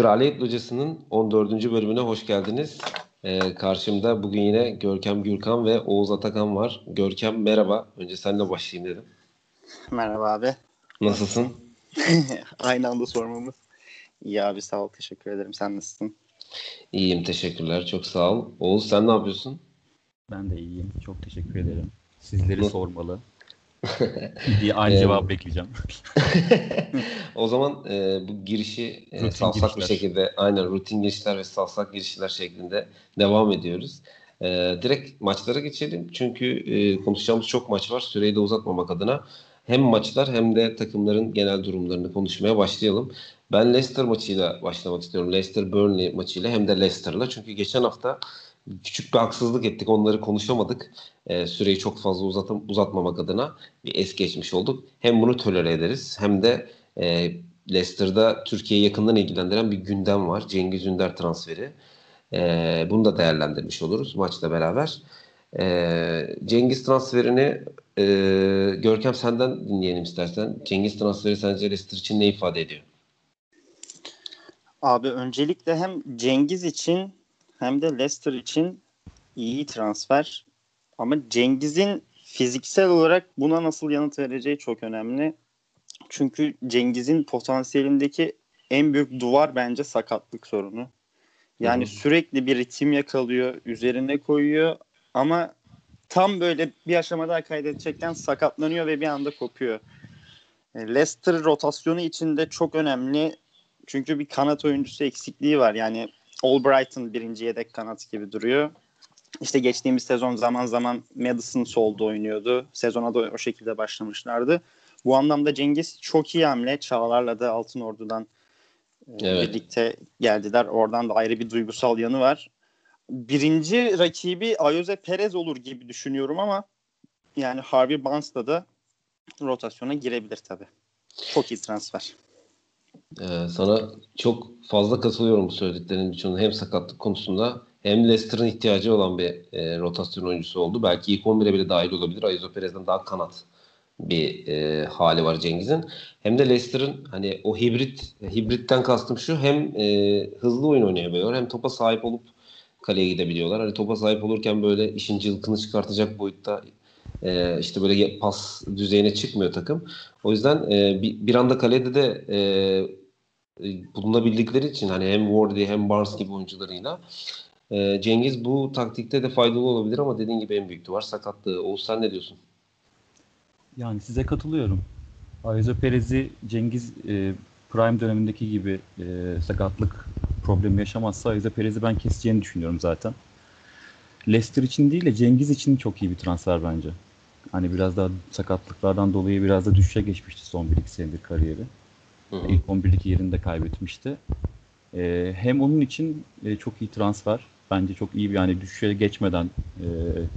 Kraliyet Locası'nın 14. bölümüne hoş geldiniz. Ee, karşımda bugün yine Görkem Gürkan ve Oğuz Atakan var. Görkem merhaba. Önce seninle başlayayım dedim. Merhaba abi. Nasılsın? Aynı anda sormamız. İyi abi sağ ol teşekkür ederim. Sen nasılsın? İyiyim teşekkürler. Çok sağ ol. Oğuz sen ne yapıyorsun? Ben de iyiyim. Çok teşekkür ederim. Sizleri sormalı. Diye aynı cevabı bekleyeceğim. o zaman e, bu girişi e, salsak bir şekilde aynen rutin girişler ve salsak girişler şeklinde devam ediyoruz. E, direkt maçlara geçelim. Çünkü e, konuşacağımız çok maç var. Süreyi de uzatmamak adına hem maçlar hem de takımların genel durumlarını konuşmaya başlayalım. Ben Leicester maçıyla başlamak istiyorum. Leicester Burnley maçıyla hem de Leicester'la. Çünkü geçen hafta küçük bir haksızlık ettik. Onları konuşamadık. E, süreyi çok fazla uzatım, uzatmamak adına bir es geçmiş olduk. Hem bunu tolere ederiz hem de e, Leicester'da Türkiye'yi yakından ilgilendiren bir gündem var. Cengiz Ünder transferi. E, bunu da değerlendirmiş oluruz maçla beraber. E, Cengiz transferini e, Görkem senden dinleyelim istersen. Cengiz transferi sence Leicester için ne ifade ediyor? Abi öncelikle hem Cengiz için hem de Leicester için iyi transfer. Ama Cengiz'in fiziksel olarak buna nasıl yanıt vereceği çok önemli. Çünkü Cengiz'in potansiyelindeki en büyük duvar bence sakatlık sorunu. Yani hmm. sürekli bir ritim yakalıyor, üzerine koyuyor ama tam böyle bir aşama daha kaydedecekken sakatlanıyor ve bir anda kopuyor. E, Leicester rotasyonu içinde çok önemli. Çünkü bir kanat oyuncusu eksikliği var. Yani Albrighton birinci yedek kanat gibi duruyor. İşte geçtiğimiz sezon zaman zaman Madison solda oynuyordu. Sezona da o şekilde başlamışlardı. Bu anlamda Cengiz çok iyi hamle. Çağlar'la da Altın Ordu'dan e, evet. birlikte geldiler. Oradan da ayrı bir duygusal yanı var. Birinci rakibi Ayoze Perez olur gibi düşünüyorum ama yani Harvey Barnes'la da rotasyona girebilir tabii. Çok iyi transfer. Ee, sana çok fazla katılıyorum bu söylediklerinin birçoğunu. Hem sakatlık konusunda hem Leicester'ın ihtiyacı olan bir e, rotasyon oyuncusu oldu. Belki ilk 11'e bile dahil olabilir. Ayizo Perez'den daha kanat bir e, hali var Cengiz'in. Hem de Leicester'ın hani o hibrit hibritten kastım şu hem e, hızlı oyun oynayabiliyor hem topa sahip olup kaleye gidebiliyorlar. Hani topa sahip olurken böyle işin cılkını çıkartacak boyutta e, işte böyle pas düzeyine çıkmıyor takım. O yüzden e, bir, bir anda kalede de e, bulunabildikleri için hani hem Wardy hem Barnes gibi oyuncularıyla e, Cengiz bu taktikte de faydalı olabilir ama dediğin gibi en büyük duvar sakatlığı. Oğuz sen ne diyorsun? Yani size katılıyorum. Ayza Perez'i Cengiz e, Prime dönemindeki gibi e, sakatlık problemi yaşamazsa Ayza Perez'i ben keseceğini düşünüyorum zaten. Leicester için değil de Cengiz için çok iyi bir transfer bence. Hani biraz daha sakatlıklardan dolayı biraz da düşüşe geçmişti son 1-2 senedir kariyeri. Hı hı. İlk 11'deki yerini de kaybetmişti. E, hem onun için e, çok iyi transfer. Bence çok iyi bir yani düşüşe geçmeden e,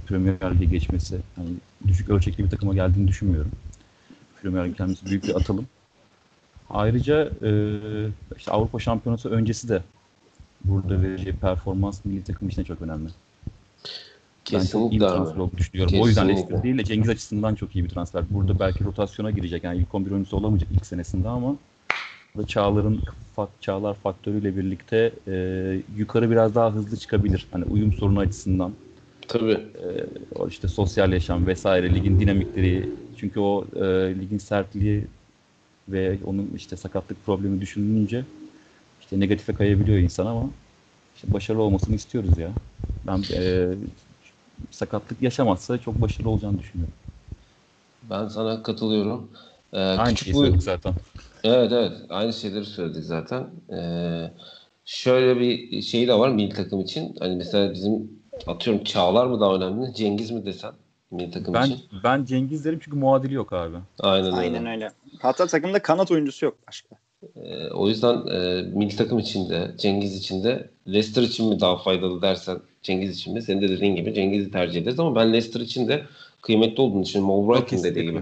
Premier Lig'e geçmesi. Yani düşük ölçekli bir takıma geldiğini düşünmüyorum. Premier Lig kendisi büyük bir atılım. Ayrıca e, işte Avrupa Şampiyonası öncesi de burada vereceği performans milli takım için çok önemli. Kesinlikle ben çok iyi bir transfer olduğunu düşünüyorum. Kesinlikle. O yüzden Leicester değil de Cengiz açısından çok iyi bir transfer. Burada belki rotasyona girecek. Yani ilk 11 oyuncusu olamayacak ilk senesinde ama Çağlar'ın Çağlar faktörüyle birlikte e, yukarı biraz daha hızlı çıkabilir. Hani uyum sorunu açısından. Tabii. E, işte sosyal yaşam vesaire ligin dinamikleri çünkü o e, ligin sertliği ve onun işte sakatlık problemi düşününce işte negatife kayabiliyor insan ama işte başarılı olmasını istiyoruz ya. Ben e, sakatlık yaşamazsa çok başarılı olacağını düşünüyorum. Ben sana katılıyorum. Ee, Aynı şeyi bu... zaten. Evet evet. Aynı şeyleri söyledik zaten. Ee, şöyle bir şey de var milli takım için. Hani mesela bizim atıyorum Çağlar mı daha önemli? Cengiz mi desen milli takım ben, için? Ben Cengiz derim çünkü muadili yok abi. Aynen öyle. Aynen öyle. Hatta takımda kanat oyuncusu yok başka. Ee, o yüzden e, milli takım için de Cengiz için de Leicester için mi daha faydalı dersen Cengiz için mi? Senin de dediğin gibi Cengiz'i tercih ederiz ama ben Leicester için de kıymetli olduğunu düşünüyorum. Albright'ın dediği gibi.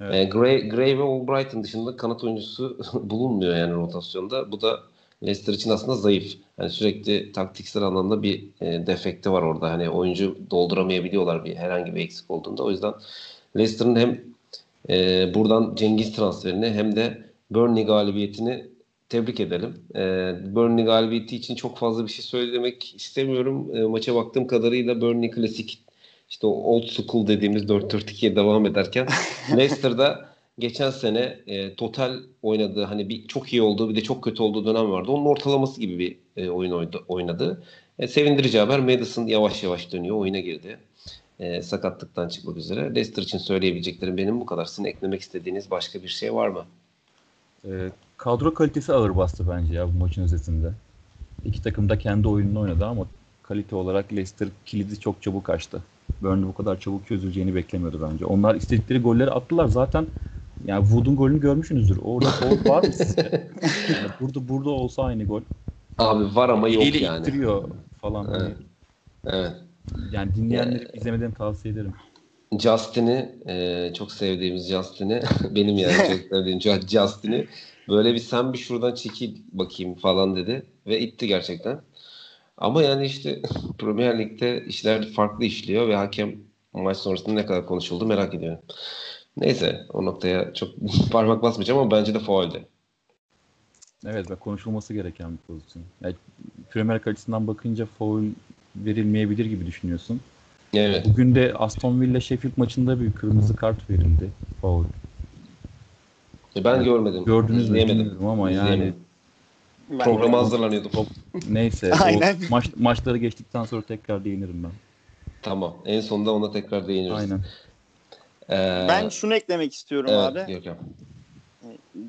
Evet. E, Gray, Gray ve Albright'ın dışında kanat oyuncusu bulunmuyor yani rotasyonda. Bu da Leicester için aslında zayıf. Yani sürekli taktiksel anlamda bir e, defekti var orada. Hani oyuncu dolduramayabiliyorlar bir herhangi bir eksik olduğunda. O yüzden Leicester'ın hem e, buradan Cengiz transferini hem de Burnley galibiyetini tebrik edelim. E, Burnley galibiyeti için çok fazla bir şey söylemek istemiyorum. E, maça baktığım kadarıyla Burnley klasik işte o old school dediğimiz 4-4-2'ye devam ederken Leicester'da geçen sene e, total oynadığı hani bir çok iyi olduğu bir de çok kötü olduğu dönem vardı. Onun ortalaması gibi bir e, oyun oynadı. E, sevindirici haber Madison yavaş yavaş dönüyor. Oyuna girdi. E, sakatlıktan çıkmak üzere. Leicester için söyleyebileceklerim benim bu kadar. Sizin eklemek istediğiniz başka bir şey var mı? E, kadro kalitesi ağır bastı bence ya bu maçın özetinde. İki takım da kendi oyununu oynadı ama kalite olarak Leicester kilidi çok çabuk açtı. Burnley bu kadar çabuk çözüleceğini beklemiyordu bence. Onlar istedikleri golleri attılar. Zaten yani Wood'un golünü görmüşsünüzdür. Orada gol var mı sizce? Yani burada burada olsa aynı gol. Abi var ama yok Eliyle yani. ittiriyor falan. Evet. Hani. Evet. Yani dinleyenleri yeah. izlemeden tavsiye ederim. Justin'i e, çok sevdiğimiz Justin'i benim yani çok sevdiğim Justin'i böyle bir sen bir şuradan çekil bakayım falan dedi ve itti gerçekten. Ama yani işte Premier Lig'de işler farklı işliyor ve hakem maç sonrasında ne kadar konuşuldu merak ediyorum. Neyse o noktaya çok parmak basmayacağım ama bence de fauldü. Evet ve konuşulması gereken bir pozisyon. Yani Premier açısından bakınca foul verilmeyebilir gibi düşünüyorsun. Evet. Bugün de Aston Villa Sheffield maçında bir kırmızı kart verildi. Foul. E, ben yani, görmedim. Gördünüz mü bilmiyorum ama yani programa hazırlanıyordum. Top, neyse Aynen. O maç, maçları geçtikten sonra tekrar değinirim ben. Tamam. En sonunda ona tekrar değiniriz. Aynen. Ee, ben şunu eklemek istiyorum evet, abi. Görkem.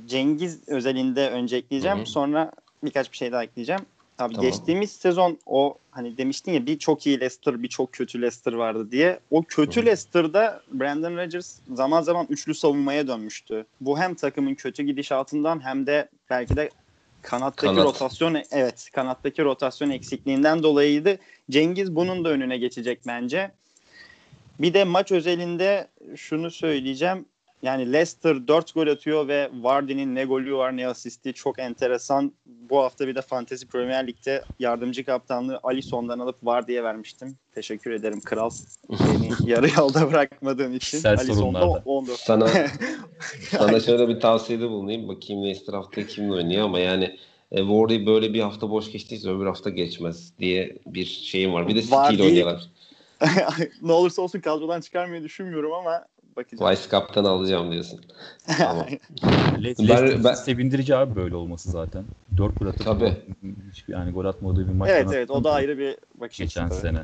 Cengiz özelinde önce ekleyeceğim. Hı-hı. Sonra birkaç bir şey daha ekleyeceğim. Abi Tamam. geçtiğimiz sezon o hani demiştin ya bir çok iyi Leicester bir çok kötü Leicester vardı diye. O kötü Hı. Leicester'da Brandon Rodgers zaman zaman üçlü savunmaya dönmüştü. Bu hem takımın kötü gidişatından hem de belki de kanattaki Kanat. rotasyon evet kanattaki rotasyon eksikliğinden dolayıydı. Cengiz bunun da önüne geçecek bence. Bir de maç özelinde şunu söyleyeceğim. Yani Leicester 4 gol atıyor ve Vardy'nin ne golü var ne asisti çok enteresan. Bu hafta bir de Fantasy Premier Lig'de yardımcı kaptanlığı Alisson'dan alıp Vardy'ye vermiştim. Teşekkür ederim kral. Beni yarı yolda bırakmadığın için. Alisson'da sorunlarda. 14. Sana sana şöyle bir tavsiyede bulunayım. Bakayım Leicester haftaya kimle oynuyor ama yani e, Wardy böyle bir hafta boş geçtiyse öbür hafta geçmez diye bir şeyim var. Bir de City ile oynuyorlar. ne olursa olsun kadrodan çıkarmayı düşünmüyorum ama bakacağım. Vice Captain alacağım diyorsun. Tamam. Ben- ben- sevindirici abi böyle olması zaten. 4 gol atıp Tabii. hiçbir yani gol atmadığı bir maç. evet evet o da ayrı bir bakış geçen açısı. sene.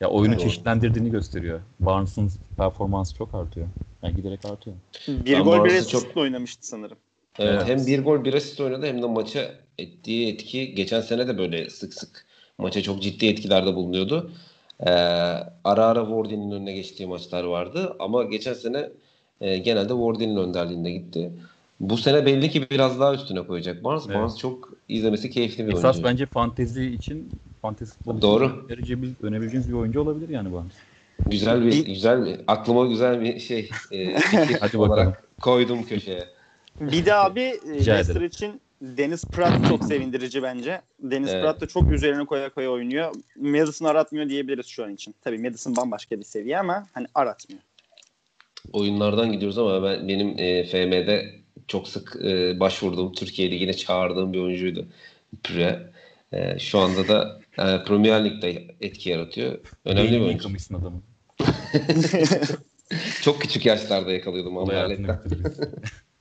Ya oyunu Doğru. çeşitlendirdiğini gösteriyor. Barnes'ın performansı çok artıyor. Yani giderek artıyor. Bir Ben gol bir asistle çok- oynamıştı sanırım. Evet, Evet. hem bir gol bir asist oynadı hem de maça ettiği etki geçen sene de böyle sık sık maça çok ciddi etkilerde bulunuyordu. Ee, ara ara Wardy'nin önüne geçtiği maçlar vardı ama geçen sene e, genelde Wardy'nin önderliğinde gitti. Bu sene belli ki biraz daha üstüne koyacak. Barnes, Evet. Barnes çok izlemesi keyifli bir Esas oyuncu. bence fantezi için fantezi futbol Doğru. için önerebileceğimiz, önerebileceğimiz bir oyuncu olabilir yani Barnes. Güzel bir Bir- güzel bir aklıma güzel bir şey e, Hadi olarak bakalım. koydum köşeye. Bir de abi Leicester için Deniz Pratt çok sevindirici bence. Deniz Evet. Pratt da çok üzerine koya koya oynuyor. Madison aratmıyor diyebiliriz şu an için. Tabii Madison bambaşka bir seviye ama hani aratmıyor. oyunlardan gidiyoruz ama ben benim e, FM'de çok sık e, başvurduğum Türkiye Ligi'ne çağırdığım bir oyuncuydu. Püre. E, şu anda da e, Premier Lig'de etki yaratıyor. Önemli bir oyuncu. yıkamışsın adamı. Çok küçük yaşlarda yakalıyordum Olay hayatını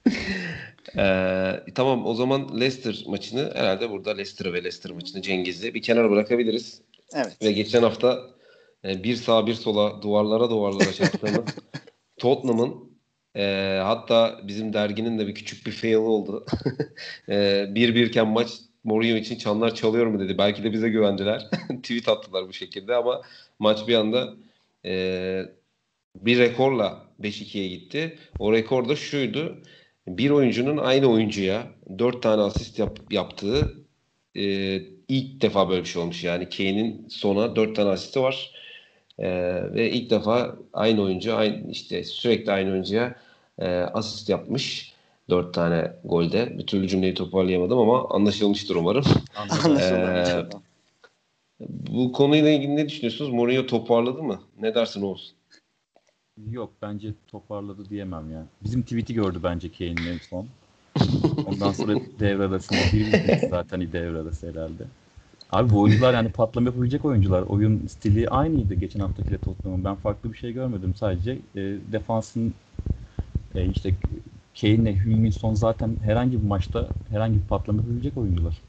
ameliyatta. bitirdi. E, tamam o zaman Leicester maçını herhalde burada Leicester'ı ve Leicester maçını Cengiz'le bir kenara bırakabiliriz. Evet. Ve geçen hafta e, bir sağa bir sola duvarlara duvarlara çarptığımız Tottenham'ın e, hatta bizim derginin de bir küçük bir fail oldu. e, bir birken maç Mourinho için çanlar çalıyor mu dedi. Belki de bize güvendiler. Tweet attılar bu şekilde ama maç bir anda e, bir rekorla 5-2'ye gitti. O rekor da şuydu. Bir oyuncunun aynı oyuncuya 4 tane asist yap, yaptığı e, ilk defa böyle bir şey olmuş. Yani Kane'in sona 4 tane asisti var. E, ve ilk defa aynı oyuncu aynı işte sürekli aynı oyuncuya e, asist yapmış. 4 tane golde. Bir türlü cümleyi toparlayamadım ama anlaşılmıştır umarım. Anlaşıldı. Ee. Bu konuyla ilgili ne düşünüyorsunuz? Mourinho toparladı mı? Ne dersin Oğuz? Yok bence toparladı diyemem ya. Bizim tweet'i gördü bence Kane'in en son. Ondan sonra devre arasında bir bir zaten devre arası herhalde. Abi bu oyuncular yani patlama yapabilecek oyuncular. Oyun stili aynıydı geçen haftakiyle Tottenham'ın. Ben farklı bir şey görmedim. Sadece e, defansın e, işte Kane'le Hüminson zaten herhangi bir maçta herhangi bir patlama yapabilecek oyuncular.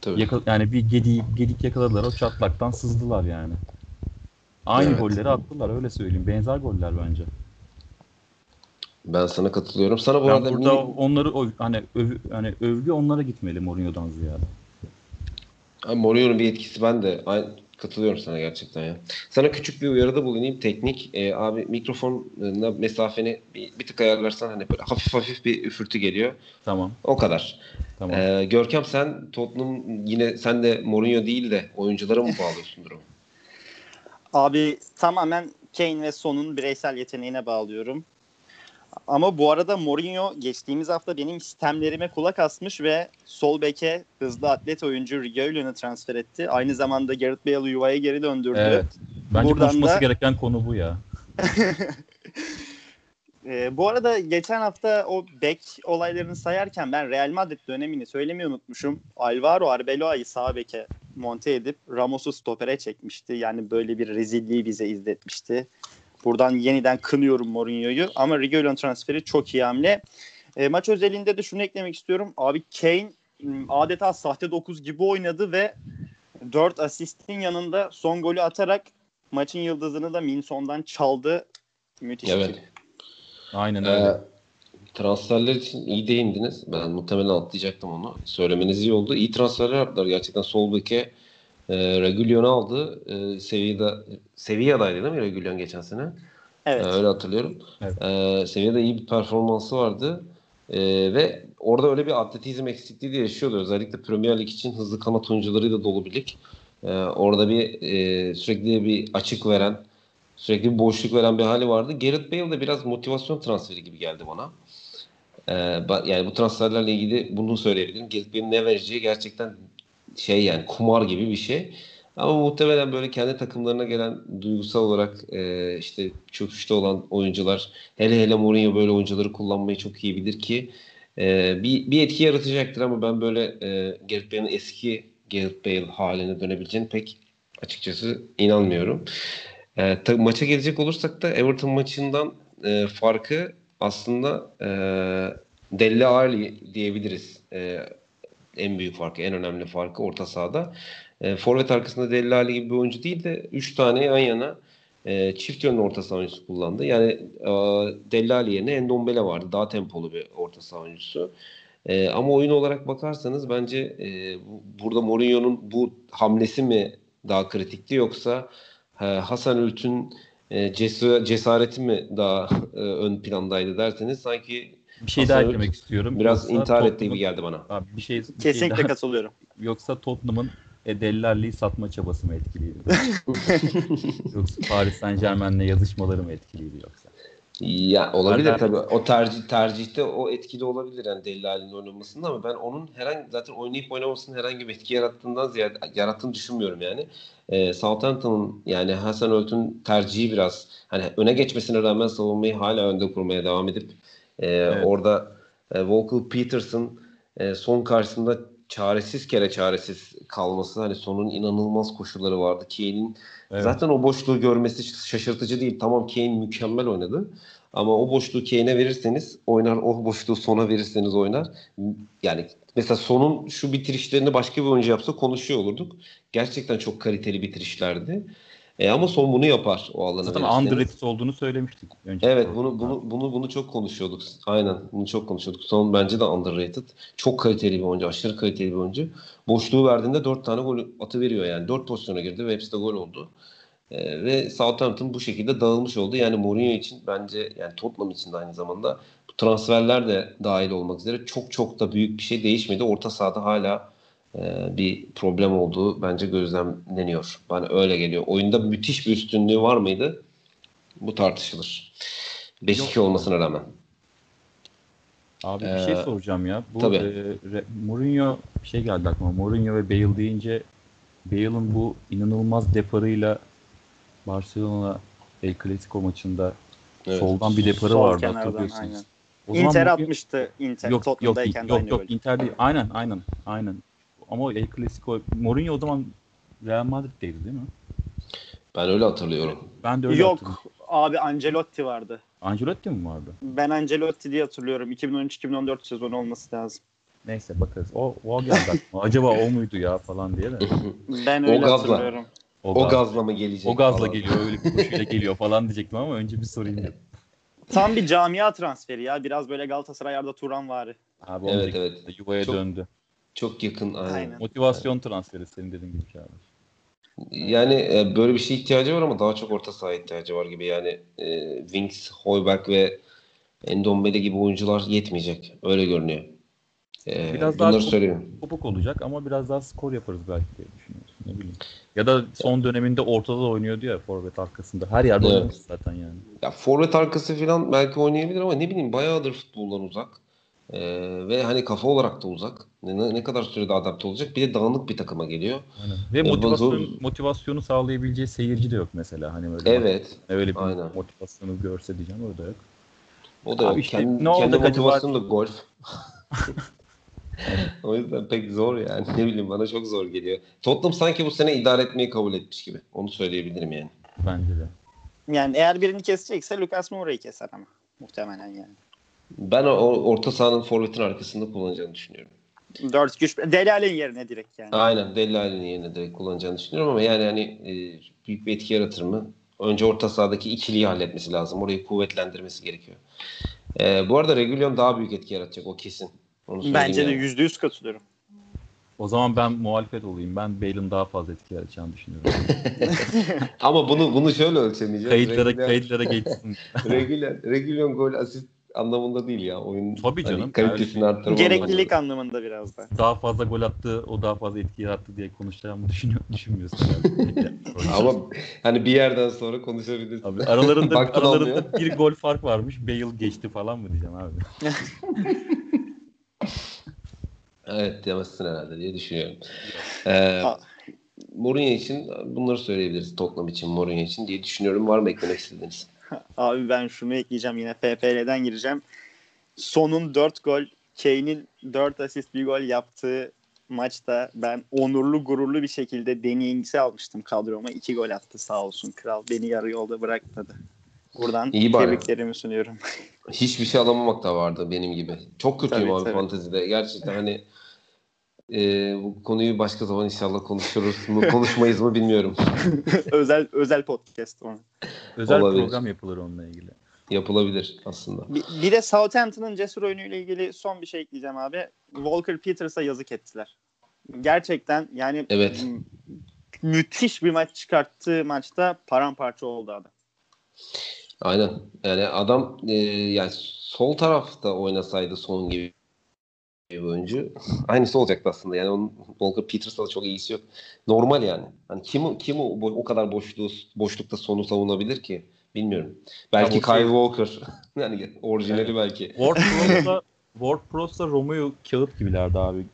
Tabii. Yaka, yani bir gedik, gedik yakaladılar o çatlaktan sızdılar yani. Aynı Evet. golleri attılar öyle söyleyeyim. Benzer goller bence. Ben sana katılıyorum. Sana bu Ben arada burada mini- onları hani öv, hani övgü onlara gitmeli Mourinho'dan ziyade. Ha, Mourinho'nun bir etkisi ben de aynı, katılıyorum sana gerçekten ya. Sana küçük bir uyarıda bulunayım. Teknik e, abi mikrofonla mesafeni bir, bir tık ayarlarsan hani böyle hafif hafif bir üfürtü geliyor. Tamam. O kadar. Tamam. Ee, Görkem sen Tottenham yine sen de Mourinho değil de oyunculara mı bağlıyorsun durumu? Abi tamamen Kane ve Son'un bireysel yeteneğine bağlıyorum. Ama bu arada Mourinho geçtiğimiz hafta benim sistemlerime kulak asmış ve sol beke hızlı atlet oyuncu Reguilon'u transfer etti. Aynı zamanda Gareth Bale'ı yuvaya geri döndürdü. Evet. Bence Buradan konuşması da- gereken konu bu ya. Ee, bu arada geçen hafta o bek olaylarını sayarken ben Real Madrid dönemini söylemeyi unutmuşum. Alvaro Arbeloa'yı sağ beke monte edip Ramos'u stopere çekmişti. Yani böyle bir rezilliği bize izletmişti. Buradan yeniden kınıyorum Mourinho'yu ama Reguilon transferi çok iyi hamle. E, maç özelinde de şunu eklemek istiyorum. Abi Kane adeta sahte 9 gibi oynadı ve 4 asistin yanında son golü atarak maçın yıldızını da Minson'dan çaldı. Müthiş. Evet. Aynen Ee, öyle. Transferler için iyi değindiniz. Ben muhtemelen atlayacaktım onu. Söylemeniz iyi oldu. İyi transferler yaptılar. Gerçekten sol beke e, Reguilon'u aldı. E, Sevilla'da Sevilla'daydı değil mi Reguilon geçen sene? Evet. Ee, öyle hatırlıyorum. Evet. Ee, seviyede iyi bir performansı vardı. Ee, ve orada öyle bir atletizm eksikliği de yaşıyordu. Özellikle Premier Lig için hızlı kanat oyuncularıyla dolu bir lig. Ee, orada bir e, sürekli bir açık veren, sürekli bir boşluk veren bir hali vardı. Gareth Bale de biraz motivasyon transferi gibi geldi bana. Ee, yani bu transferlerle ilgili bunu söyleyebilirim. Bale'in ne vereceği gerçekten şey yani kumar gibi bir şey. Ama muhtemelen böyle kendi takımlarına gelen duygusal olarak e, işte çöküşte olan oyuncular hele hele Mourinho böyle oyuncuları kullanmayı çok iyi bilir ki e, bir, bir etki yaratacaktır ama ben böyle e, Gareth Bale'in eski Gareth Bale haline dönebileceğini pek açıkçası inanmıyorum. E, tabii maça gelecek olursak da Everton maçından e, farkı aslında e, Delle Alli diyebiliriz. E, en büyük farkı, en önemli farkı orta sahada. E, forvet arkasında Delle Alli gibi bir oyuncu değil de 3 tane yan yana e, çift yönlü orta saha oyuncusu kullandı. Yani e, Delle Alli yerine Endombele vardı. Daha tempolu bir orta saha oyuncusu. E, ama oyun olarak bakarsanız bence e, bu- burada Mourinho'nun bu hamlesi mi daha kritikti yoksa e, Hasan Ült'ün e, cesareti mi daha e, ön plandaydı derseniz sanki Bir şey daha eklemek istiyorum. biraz Yoksa intihar ettiği Tottenham'ın- gibi geldi bana. Abi bir şey, bir şey Kesinlikle daha- katılıyorum. yoksa Tottenham'ın e, Dellalli'yi satma çabası mı etkiliydi? yoksa Paris Saint Germain'le yazışmaları mı etkiliydi yoksa? Ya olabilir Hala- tabii. O tercih tercihte o etkili olabilir yani Dellal'in oynamasında ama ben onun herhangi zaten oynayıp oynamasının herhangi bir etki yarattığından ziyade yarattığını düşünmüyorum yani. Ee, Southampton'ın yani Hasan Ölt'ün tercihi biraz hani öne geçmesine rağmen savunmayı hala önde kurmaya devam edip e, orada e, Walker Peterson e, son karşısında çaresiz kere çaresiz kalması hani sonun inanılmaz koşulları vardı. Kane'in Evet. Zaten o boşluğu görmesi şaşırtıcı değil. Tamam Kane mükemmel oynadı. Ama o boşluğu Kane'e verirseniz oynar. O boşluğu sona verirseniz oynar. Yani mesela sonun şu bitirişlerini başka bir oyuncu yapsa konuşuyor olurduk. Gerçekten çok kaliteli bitirişlerdi. E ama son bunu yapar o alana Zaten verirseniz. underrated olduğunu söylemiştik. Önce Evet bunu bunu bunu bunu çok konuşuyorduk. Aynen bunu çok konuşuyorduk. Son bence de underrated. Çok kaliteli bir oyuncu, aşırı kaliteli bir oyuncu. Boşluğu verdiğinde 4 tane gol atı veriyor yani. 4 pozisyona girdi ve hepsi de gol oldu. Ee, ve Southampton bu şekilde dağılmış oldu. Yani Mourinho için bence yani Tottenham için de aynı zamanda bu transferler de dahil olmak üzere çok çok da büyük bir şey değişmedi. Orta sahada hala e, bir problem olduğu bence gözlemleniyor. Bana öyle geliyor. Oyunda müthiş bir üstünlüğü var mıydı? Bu tartışılır. 5-2 olmasına rağmen. Abi bir şey Ee, soracağım ya. Bu tabii. e, Mourinho bir şey geldi aklıma. Mourinho ve Bale deyince Bale'ın bu inanılmaz deparıyla Barcelona El Clasico maçında Evet. soldan bir deparı Sol vardı hatırlıyorsunuz. aynen. Inter bugün... atmıştı Inter yok, Tottenham'dayken yok, yok, yok, yok Inter değil. Aynen aynen aynen. Ama El Clasico Mourinho o zaman Real Madrid'deydi değil mi? Ben öyle hatırlıyorum. Ben de öyle Yok abi Ancelotti vardı. Ancelotti mi vardı? Ben Ancelotti diye hatırlıyorum. 2013-2014 sezonu olması lazım. Neyse bakarız. O, o geldi Acaba o muydu ya falan diye de. Ben öyle o gazla, hatırlıyorum. O, gaz, o gazla mı gelecek? O gazla falan. geliyor. Öyle bir koşuyla geliyor falan diyecektim ama önce bir sorayım dedim. Tam bir camia transferi ya. Biraz böyle Galatasaray Arda Turan varı. Abi evet evet. Yuvaya çok, döndü. Çok yakın aynen. aynen. Motivasyon transferi senin dediğin gibi abi. Yani e, böyle bir şey ihtiyacı var ama daha çok orta saha ihtiyacı var gibi. Yani e, Wings, Hoiberg ve Endombele gibi oyuncular yetmeyecek. Öyle görünüyor. E, biraz daha söyleyeyim. kopuk olacak ama biraz daha skor yaparız belki diye düşünüyorum. Ne bileyim. Ya da son döneminde ortada da oynuyordu ya forvet arkasında. Her yerde evet. oynamış zaten yani. Ya forvet arkası falan belki oynayabilir ama ne bileyim bayağıdır futboldan uzak. Ee, ve hani kafa olarak da uzak. Ne, ne kadar sürede adapte olacak? Bir de dağınık bir takıma geliyor. Aynen. Ve motivasyon, ee, motivasyonu sağlayabileceği seyirci de yok mesela. Hani böyle evet. Bak, öyle bir aynen. motivasyonu görse diyeceğim o da yok. O da yok. Işte, kendi, ne kendi motivasyonu da golf. o yüzden pek zor yani. Ne bileyim bana çok zor geliyor. Tottenham sanki bu sene idare etmeyi kabul etmiş gibi. Onu söyleyebilirim yani. Bence de. Yani eğer birini kesecekse Lucas Moura'yı keser ama. Muhtemelen yani. Ben o orta sahanın forvetin arkasında kullanacağını düşünüyorum. 4 güç Delal'in yerine direkt yani. Aynen Delal'in yerine direkt kullanacağını düşünüyorum ama yani hani e, büyük bir etki yaratır mı? Önce orta sahadaki ikiliyi halletmesi lazım. Orayı kuvvetlendirmesi gerekiyor. E, bu arada Regulion daha büyük etki yaratacak o kesin. Onu Bence de yüzde yüz katılıyorum. O zaman ben muhalefet olayım. Ben Bale'ın daha fazla etki yaratacağını düşünüyorum. Ama bunu bunu şöyle ölçemeyeceğiz. Kayıtlara, kayıtlara geçsin. Regulion, Regulion gol asist anlamında değil ya. Oyun Tabii hani canım. Hani kalitesini şey, arttırma Gereklilik anlamında biraz da. Daha fazla gol attı, o daha fazla etki yarattı diye konuşacağımı düşünüyor, düşünmüyorsun. Ama hani bir yerden sonra konuşabilirsin. Abi aralarında aralarında bir gol fark varmış. Bale geçti falan mı diyeceğim abi. evet demezsin herhalde diye düşünüyorum. Ee, Mourinho için bunları söyleyebiliriz. Tottenham için, Mourinho için diye düşünüyorum. Var mı eklemek istediğiniz? Abi ben şunu ekleyeceğim yine FPL'den gireceğim. Sonun 4 gol, Kane'in 4 asist bir gol yaptığı maçta ben onurlu gururlu bir şekilde Danny almıştım kadroma. 2 gol attı sağ olsun kral. Beni yarı yolda bırakmadı. Buradan İyi tebriklerimi sunuyorum. Hiçbir şey alamamak da vardı benim gibi. Çok kötüyüm tabii, abi tabii. fantezide. Gerçekten hani e, bu konuyu başka zaman inşallah konuşuruz mu konuşmayız mı bilmiyorum. özel özel podcast onu. Özel Olabilir. program yapılır onunla ilgili. Yapılabilir aslında. Bir, bir de Southampton'ın cesur oyunuyla ilgili son bir şey ekleyeceğim abi. Walker Peters'a yazık ettiler. Gerçekten yani evet. müthiş bir maç çıkarttığı maçta paramparça oldu adam. Aynen. Yani adam e, yani sol tarafta oynasaydı son gibi bir oyuncu. Aynısı olacaktı aslında. Yani onun Walker Peters'la da çok iyisi yok. Normal yani. Hani kim kim o, o kadar boşluğu boşlukta sonu savunabilir ki? Bilmiyorum. Belki Kyle şey... Walker. yani orijinali evet. belki. Ward Prowse'la Ward Prowse'la Romeo kağıt gibilerdi abi.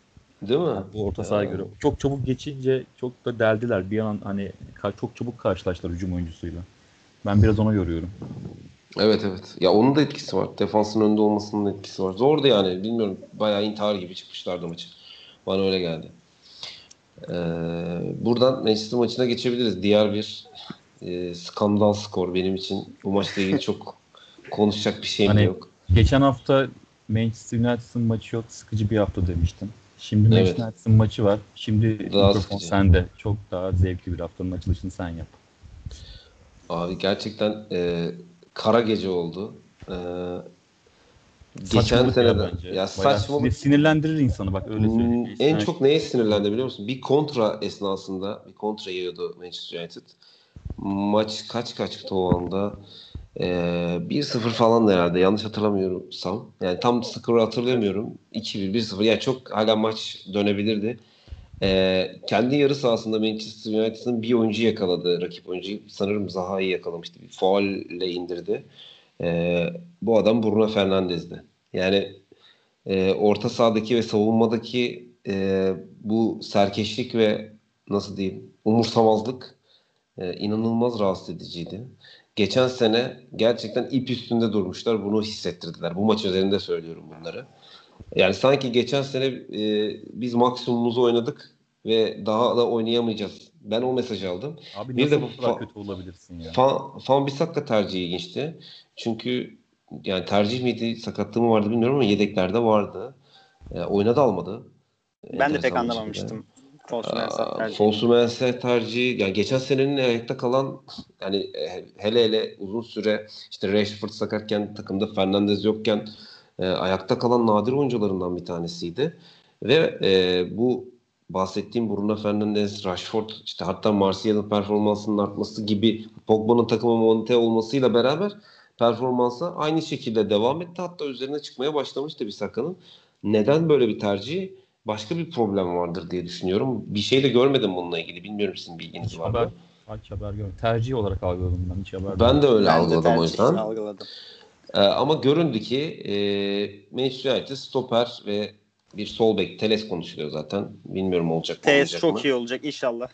Değil mi? Bu orta sahaya göre. Çok çabuk geçince çok da deldiler. Bir an hani çok çabuk karşılaştılar hücum oyuncusuyla. Ben biraz ona yoruyorum. Evet evet. Ya onun da etkisi var. Defansın önünde olmasının etkisi var. Zordu yani. Bilmiyorum. Bayağı intihar gibi çıkmışlardı maçı. Bana öyle geldi. Ee, buradan Manchester maçına geçebiliriz. Diğer bir e, skandal skor benim için. Bu maçla ilgili çok konuşacak bir şeyim hani, yok. Geçen hafta Manchester United'ın maçı yok. Sıkıcı bir hafta demiştim. Şimdi Manchester evet. United'ın maçı var. Şimdi daha mikrofon sıkıcı. sende. Çok daha zevkli bir haftanın açılışını sen yap. Abi gerçekten e, kara gece oldu. Ee, geçen sene de ya, ya saçma sinirlendirir insanı bak öyle söyleyeyim. Hmm, en çok neye sinirlendi biliyor musun? Bir kontra esnasında bir kontra yiyordu Manchester United. Maç kaç kaçtı o anda? Ee, 1-0 falan herhalde yanlış hatırlamıyorsam. Yani tam skoru hatırlamıyorum. 2-1 1-0 yani çok hala maç dönebilirdi. Ee, kendi yarı sahasında Manchester United'ın bir oyuncu yakaladı. Rakip oyuncuyu sanırım Zaha'yı yakalamıştı. Bir faulle indirdi. Ee, bu adam Bruno Fernandes'di. Yani e, orta sahadaki ve savunmadaki e, bu serkeşlik ve nasıl diyeyim umursamazlık e, inanılmaz rahatsız ediciydi. geçen sene gerçekten ip üstünde durmuşlar. Bunu hissettirdiler. Bu maç üzerinde söylüyorum bunları. Yani sanki geçen sene e, biz maksimumumuzu oynadık ve daha da oynayamayacağız. Ben o mesajı aldım. Abi bir de bu kadar kötü olabilirsin ya. Fan, fan Bissaka tercihi ilginçti. Çünkü yani tercih miydi, sakatlığı mı vardı bilmiyorum ama yedeklerde vardı. E, oyuna da almadı. Ben de pek anlamamıştım. Fonsumense tercihi. Yani geçen senenin ayakta kalan yani hele hele uzun süre işte Rashford sakatken takımda Fernandez yokken e, ayakta kalan nadir oyuncularından bir tanesiydi. Ve e, bu bahsettiğim Bruno Fernandes, Rashford işte hatta Martial'ın performansının artması gibi Pogba'nın takıma monte olmasıyla beraber performansa aynı şekilde devam etti. Hatta üzerine çıkmaya başlamıştı bir sakanın. Neden böyle bir tercih? Başka bir problem vardır diye düşünüyorum. Bir şey de görmedim bununla ilgili. Bilmiyorum sizin bilginiz var mı? Hiç haber görmedim. Tercih olarak algıladım ben. Hiç haber Ben de öyle ben algıladım de o yüzden. Algıladım. Ee, ama göründü ki e, Manchester United stoper ve bir sol bek Teles konuşuluyor zaten. Bilmiyorum olacak mı? Teles çok mı? iyi olacak inşallah.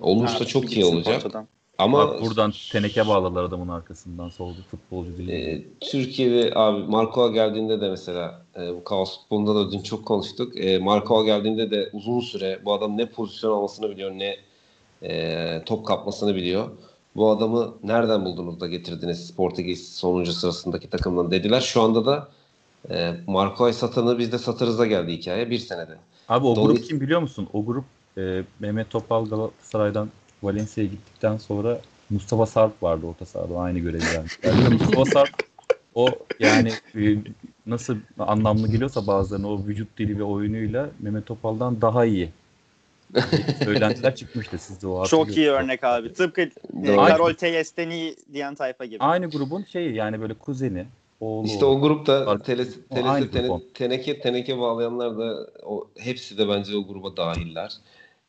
Olursa ha, çok iyi olacak. Ortadan. Ama Bak buradan teneke bağladılar adamın arkasından soldu futbolcu değil. E, Türkiye'de abi Marco'a geldiğinde de mesela e, bu kaos futbolunda da dün çok konuştuk. E, Marco'a geldiğinde de uzun süre bu adam ne pozisyon almasını biliyor ne e, top kapmasını biliyor. Bu adamı nereden buldunuz da getirdiniz Portekiz sonuncu sırasındaki takımdan dediler. Şu anda da e, Marco'yu satanı biz de satarız'a geldi hikaye bir senede. Abi o Dolayısıyla... grup kim biliyor musun? O grup e, Mehmet Topal Galatasaray'dan Valencia'ya gittikten sonra Mustafa Sarp vardı orta sahada aynı görevi Yani Mustafa Sarp o yani e, nasıl anlamlı geliyorsa bazılarına o vücut dili ve oyunuyla Mehmet Topal'dan daha iyi. Söylentiler çıkmıştı sizde o Çok iyi örnek abi. Tıpkı e, Karol Teyes'ten iyi diyen tayfa gibi. Aynı grubun şeyi yani böyle kuzeni. Oğlu, işte o grupta teles, telesi, tene, teneke teneke bağlayanlar da o, hepsi de bence o gruba dahiller.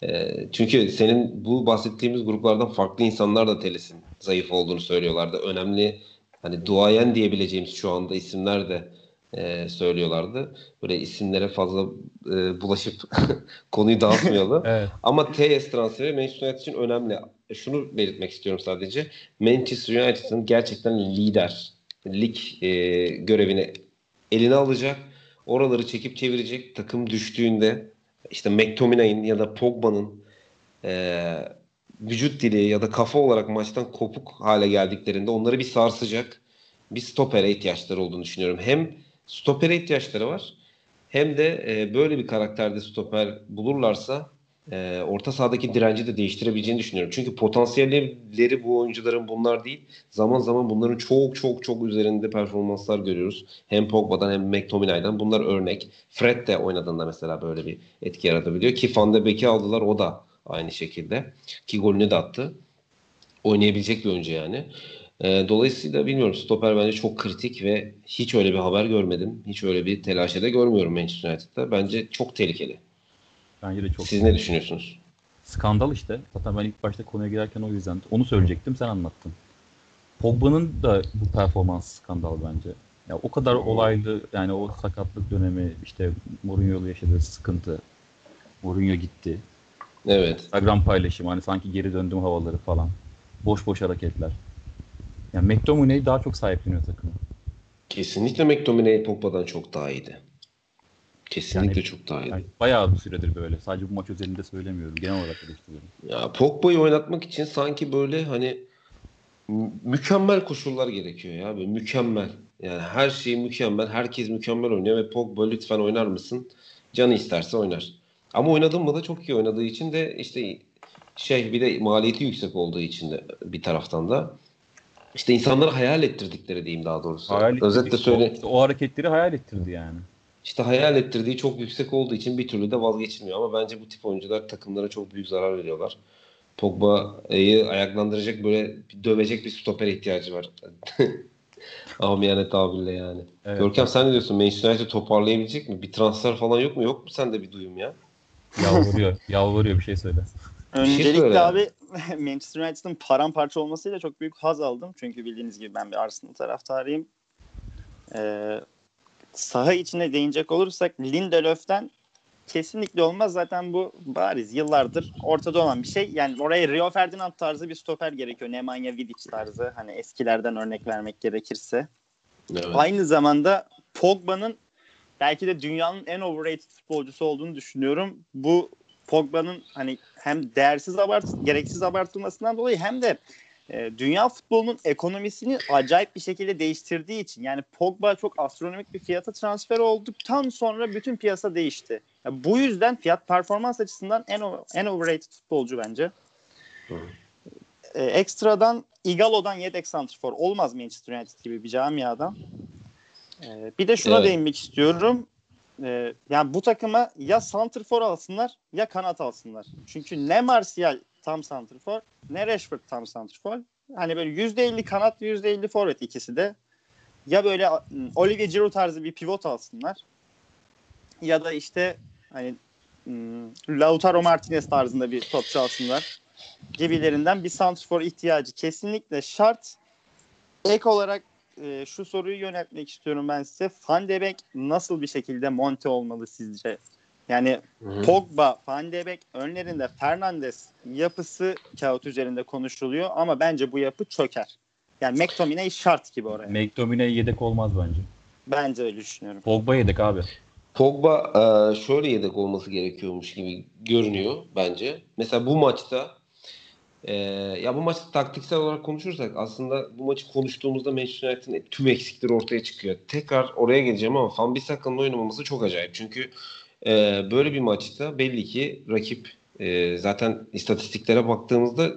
Ee, çünkü senin bu bahsettiğimiz gruplardan farklı insanlar da Teles'in zayıf olduğunu söylüyorlardı. Önemli hani duayen diyebileceğimiz şu anda isimler de e, söylüyorlardı. Böyle isimlere fazla e, bulaşıp konuyu dağıtmayalım. evet. Ama TS transferi Manchester United için önemli. E, şunu belirtmek istiyorum sadece. Manchester United'ın gerçekten lider lig e, görevini eline alacak. Oraları çekip çevirecek. Takım düştüğünde işte McTominay'ın ya da Pogba'nın e, vücut dili ya da kafa olarak maçtan kopuk hale geldiklerinde onları bir sarsacak bir stopere ihtiyaçları olduğunu düşünüyorum. Hem stopere ihtiyaçları var hem de e, böyle bir karakterde stoper bulurlarsa e, orta sahadaki direnci de değiştirebileceğini düşünüyorum. Çünkü potansiyelleri bu oyuncuların bunlar değil. Zaman zaman bunların çok çok çok üzerinde performanslar görüyoruz. Hem Pogba'dan hem McTominay'dan. Bunlar örnek. Fred de oynadığında mesela böyle bir etki yaratabiliyor. Ki Van de Beek'i aldılar o da aynı şekilde. Ki golünü de attı. Oynayabilecek bir oyuncu yani. E, dolayısıyla bilmiyorum stoper bence çok kritik ve hiç öyle bir haber görmedim. Hiç öyle bir telaşede görmüyorum Manchester United'da. Bence çok tehlikeli. Bence de çok. Siz ne düşünüyorsunuz? Skandal işte. Zaten ben ilk başta konuya girerken o yüzden onu söyleyecektim sen anlattın. Pogba'nın da bu performans skandal bence. Ya o kadar olaylı yani o sakatlık dönemi işte Mourinho'lu yaşadığı sıkıntı. Mourinho gitti. Evet. Instagram paylaşımı hani sanki geri döndüm havaları falan. Boş boş hareketler. Yani McTominay daha çok sahipleniyor takımı. Kesinlikle McTominay Pogba'dan çok daha iyiydi. Kesinlikle yani, çok daha iyi. Yani bayağı bir süredir böyle. Sadece bu maç özelinde söylemiyorum. Genel olarak eleştiriyorum. Ya Pogba'yı oynatmak için sanki böyle hani mükemmel koşullar gerekiyor ya. Böyle mükemmel. Yani her şey mükemmel. Herkes mükemmel oynuyor ve Pogba lütfen oynar mısın? Canı isterse oynar. Ama oynadın mı da çok iyi oynadığı için de işte şey bir de maliyeti yüksek olduğu için de bir taraftan da işte insanları hayal ettirdikleri diyeyim daha doğrusu. Hayal Özetle söyle. O, o hareketleri hayal ettirdi yani işte hayal ettirdiği çok yüksek olduğu için bir türlü de vazgeçilmiyor. Ama bence bu tip oyuncular takımlara çok büyük zarar veriyorlar. Pogba'yı ayaklandıracak böyle bir dövecek bir stoper ihtiyacı var. Amiyane tabirle yani. Evet. Görkem sen ne diyorsun? Manchester United toparlayabilecek mi? Bir transfer falan yok mu? Yok mu sende bir duyum ya? Yalvarıyor. yalvarıyor bir şey söyle. Öncelikle şey söyle. abi Manchester United'ın paramparça olmasıyla çok büyük haz aldım. Çünkü bildiğiniz gibi ben bir Arsenal taraftarıyım. Ee, saha içine değinecek olursak Lindelöf'ten kesinlikle olmaz. Zaten bu bariz yıllardır ortada olan bir şey. Yani oraya Rio Ferdinand tarzı bir stoper gerekiyor. Nemanja Vidic tarzı. Hani eskilerden örnek vermek gerekirse. Evet. Aynı zamanda Pogba'nın belki de dünyanın en overrated futbolcusu olduğunu düşünüyorum. Bu Pogba'nın hani hem değersiz abart gereksiz abartılmasından dolayı hem de e, dünya futbolunun ekonomisini acayip bir şekilde değiştirdiği için yani Pogba çok astronomik bir fiyata transfer olduktan sonra bütün piyasa değişti. Yani bu yüzden fiyat performans açısından en en overrated futbolcu bence. E, ekstradan Igalo'dan yedek santrfor olmaz Manchester United gibi bir camiadan. E, bir de şuna evet. değinmek istiyorum. E, yani bu takıma ya santrfor alsınlar ya kanat alsınlar. Çünkü ne Martial tam santrfor ne Rashford tam santrfor. Hani böyle %50 kanat %50 forvet ikisi de. Ya böyle ıı, Olivier Giroud tarzı bir pivot alsınlar. Ya da işte hani ıı, Lautaro Martinez tarzında bir topçu alsınlar. Gibilerinden bir santrfor ihtiyacı kesinlikle şart. Ek olarak e, şu soruyu yöneltmek istiyorum ben size. Van de Beek nasıl bir şekilde monte olmalı sizce? Yani Hı-hı. Pogba, Van de Beek önlerinde Fernandes yapısı kağıt üzerinde konuşuluyor ama bence bu yapı çöker. Yani McTominay şart gibi oraya. McTominay yedek olmaz bence. Bence öyle düşünüyorum. Pogba yedek abi. Pogba e, şöyle yedek olması gerekiyormuş gibi görünüyor bence. Mesela bu maçta e, ya bu maçta taktiksel olarak konuşursak aslında bu maçı konuştuğumuzda Manchester United'ın tüm eksikleri ortaya çıkıyor. Tekrar oraya geleceğim ama Van Bissaka'nın oynamaması çok acayip. Çünkü e, böyle bir maçta belli ki rakip e, zaten istatistiklere baktığımızda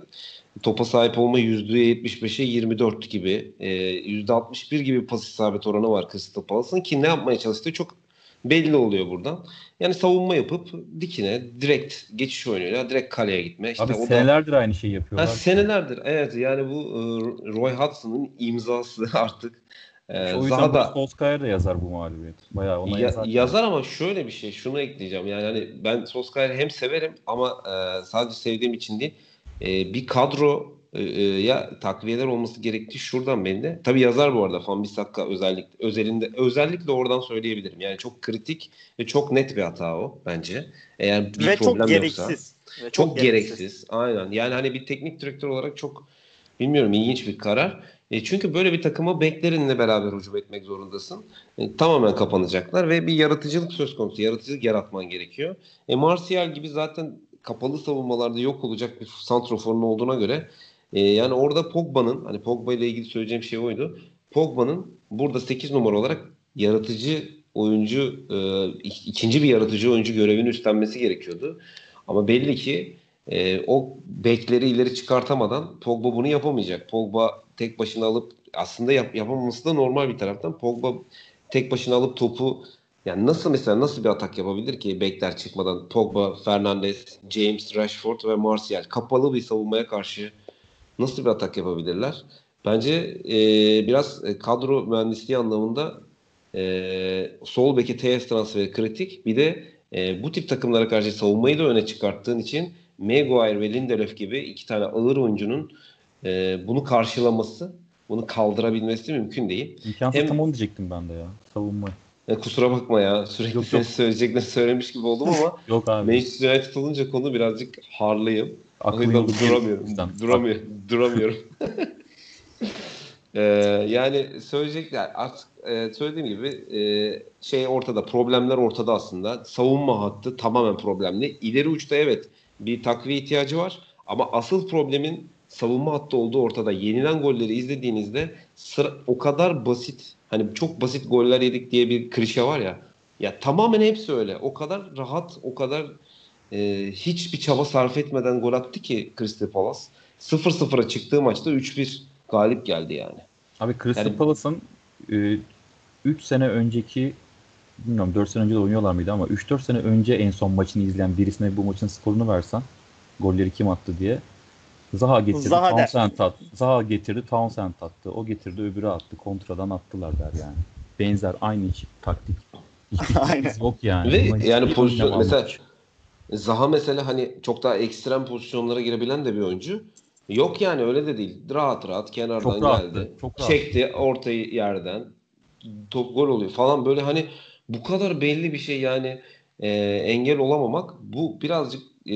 topa sahip olma %75'e 24 gibi e, %61 gibi pas isabet oranı var Crystal Palace'ın ki ne yapmaya çalıştığı çok belli oluyor buradan. Yani savunma yapıp dikine direkt geçiş oynuyor, direkt kaleye gitme. İşte Abi o senelerdir da, aynı şeyi yapıyorlar. Ha, senelerdir evet yani bu e, Roy Hudson'ın imzası artık ee, o yüzden Zaha Solskjaer de yazar bu mağlubiyet. Bayağı ona ya, yazar. Yazar ama şöyle bir şey. Şunu ekleyeceğim. Yani hani ben Solskjaer'i hem severim ama e, sadece sevdiğim için değil. E, bir kadro e, e ya takviyeler olması gerektiği şuradan belli. Tabii yazar bu arada Van Bissaka özellikle özelinde özellikle oradan söyleyebilirim. Yani çok kritik ve çok net bir hata o bence. Eğer bir ve problem çok gereksiz. Yoksa, ve çok, çok gereksiz. gereksiz. Aynen. Yani hani bir teknik direktör olarak çok bilmiyorum ilginç bir karar. E çünkü böyle bir takıma beklerinle beraber hücum etmek zorundasın. E, tamamen kapanacaklar ve bir yaratıcılık söz konusu. Yaratıcılık yaratman gerekiyor. E Martial gibi zaten kapalı savunmalarda yok olacak bir santroforun olduğuna göre e, yani orada Pogba'nın hani Pogba ile ilgili söyleyeceğim şey oydu. Pogba'nın burada 8 numara olarak yaratıcı oyuncu e, ikinci bir yaratıcı oyuncu görevini üstlenmesi gerekiyordu. Ama belli ki e, o bekleri ileri çıkartamadan Pogba bunu yapamayacak. Pogba tek başına alıp aslında yap, yapamaması da normal bir taraftan. Pogba tek başına alıp topu yani nasıl mesela nasıl bir atak yapabilir ki bekler çıkmadan Pogba, Fernandes, James, Rashford ve Martial kapalı bir savunmaya karşı nasıl bir atak yapabilirler? Bence e, biraz e, kadro mühendisliği anlamında e, sol beki TS transferi kritik. Bir de e, bu tip takımlara karşı savunmayı da öne çıkarttığın için Maguire ve Lindelöf gibi iki tane ağır oyuncunun e, bunu karşılaması, bunu kaldırabilmesi mümkün değil. İmkansız Hem, tam onu diyecektim ben de ya. Savunma. E, kusura bakma ya. Sürekli yok, senin söyleyeceklerini söylemiş gibi oldum ama yok abi. Manchester United olunca konu birazcık harlıyım. Aklımda duramıyorum. Duramıyorum. duramıyorum. ee, yani söyleyecekler artık e, söylediğim gibi e, şey ortada problemler ortada aslında savunma hattı tamamen problemli ileri uçta evet bir takviye ihtiyacı var ama asıl problemin savunma hattı olduğu ortada. Yenilen golleri izlediğinizde sıra, o kadar basit hani çok basit goller yedik diye bir klişe var ya. Ya tamamen hepsi öyle. O kadar rahat, o kadar e, hiçbir çaba sarf etmeden gol attı ki Crystal Palace. 0-0'a çıktığı maçta 3-1 galip geldi yani. Abi Crystal yani, Palace'ın e, 3 sene önceki bilmiyorum 4 sene önce de oynuyorlar mıydı ama 3-4 sene önce en son maçını izleyen birisine bu maçın skorunu versen golleri kim attı diye Zaha getirdi, Zaha Townsend attı. Zaha getirdi, Townsend attı. O getirdi, öbürü attı. Kontradan attılar der yani. Benzer aynı taktik. Hiçbir yok yani. Ve yani pozisyon mesela Zaha mesela hani çok daha ekstrem pozisyonlara girebilen de bir oyuncu. Yok yani öyle de değil. Rahat rahat kenardan çok geldi. Çok rahat. Çekti ortayı yerden. Top gol oluyor falan böyle hani bu kadar belli bir şey yani e, engel olamamak bu birazcık e,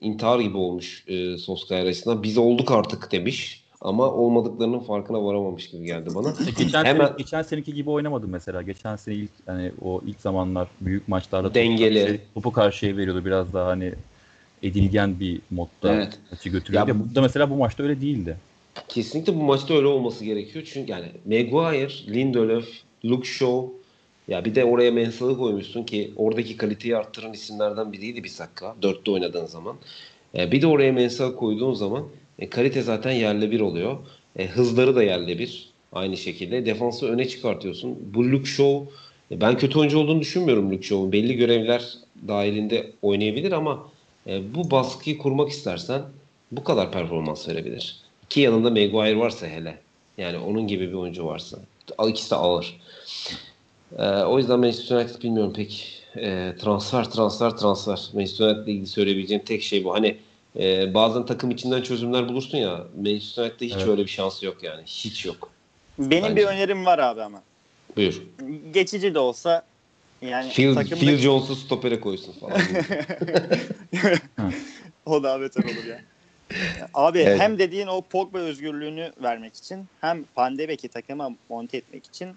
intihar gibi olmuş e, Solskjaer açısından. Biz olduk artık demiş ama olmadıklarının farkına varamamış gibi geldi bana. E, geçen Hemen... sene, geçen seneki gibi oynamadı mesela. Geçen sene ilk hani o ilk zamanlar büyük maçlarda dengeli topu, topu karşıya veriyordu biraz daha hani edilgen bir modda evet. maçı götürüyordu. Ya, burada mesela bu maçta öyle değildi. Kesinlikle bu maçta öyle olması gerekiyor. Çünkü yani Maguire, Lindelöf, Luke Shaw ya bir de oraya Mensah'ı koymuşsun ki oradaki kaliteyi arttıran isimlerden biriydi bir dakika. Dörtte oynadığın zaman. E, bir de oraya Mensah'ı koyduğun zaman e, kalite zaten yerle bir oluyor. E, hızları da yerle bir. Aynı şekilde. Defansı öne çıkartıyorsun. Bu Luke Shaw e, ben kötü oyuncu olduğunu düşünmüyorum Luke Shaw'un. Belli görevler dahilinde oynayabilir ama e, bu baskıyı kurmak istersen bu kadar performans verebilir. Ki yanında Maguire varsa hele. Yani onun gibi bir oyuncu varsa. İkisi de ağır. E, o yüzden Manchester United bilmiyorum pek. E, transfer, transfer, transfer. Manchester United ile ilgili söyleyebileceğim tek şey bu. Hani e, bazen takım içinden çözümler bulursun ya. Manchester United'da hiç evet. öyle bir şansı yok yani. Hiç yok. Benim Bence. bir önerim var abi ama. Buyur. Geçici de olsa yani Phil, takımda... Phil Jones'u stopere koysun falan. o da beter olur ya. Abi evet. hem dediğin o Pogba özgürlüğünü vermek için hem Van de Beek'i takıma monte etmek için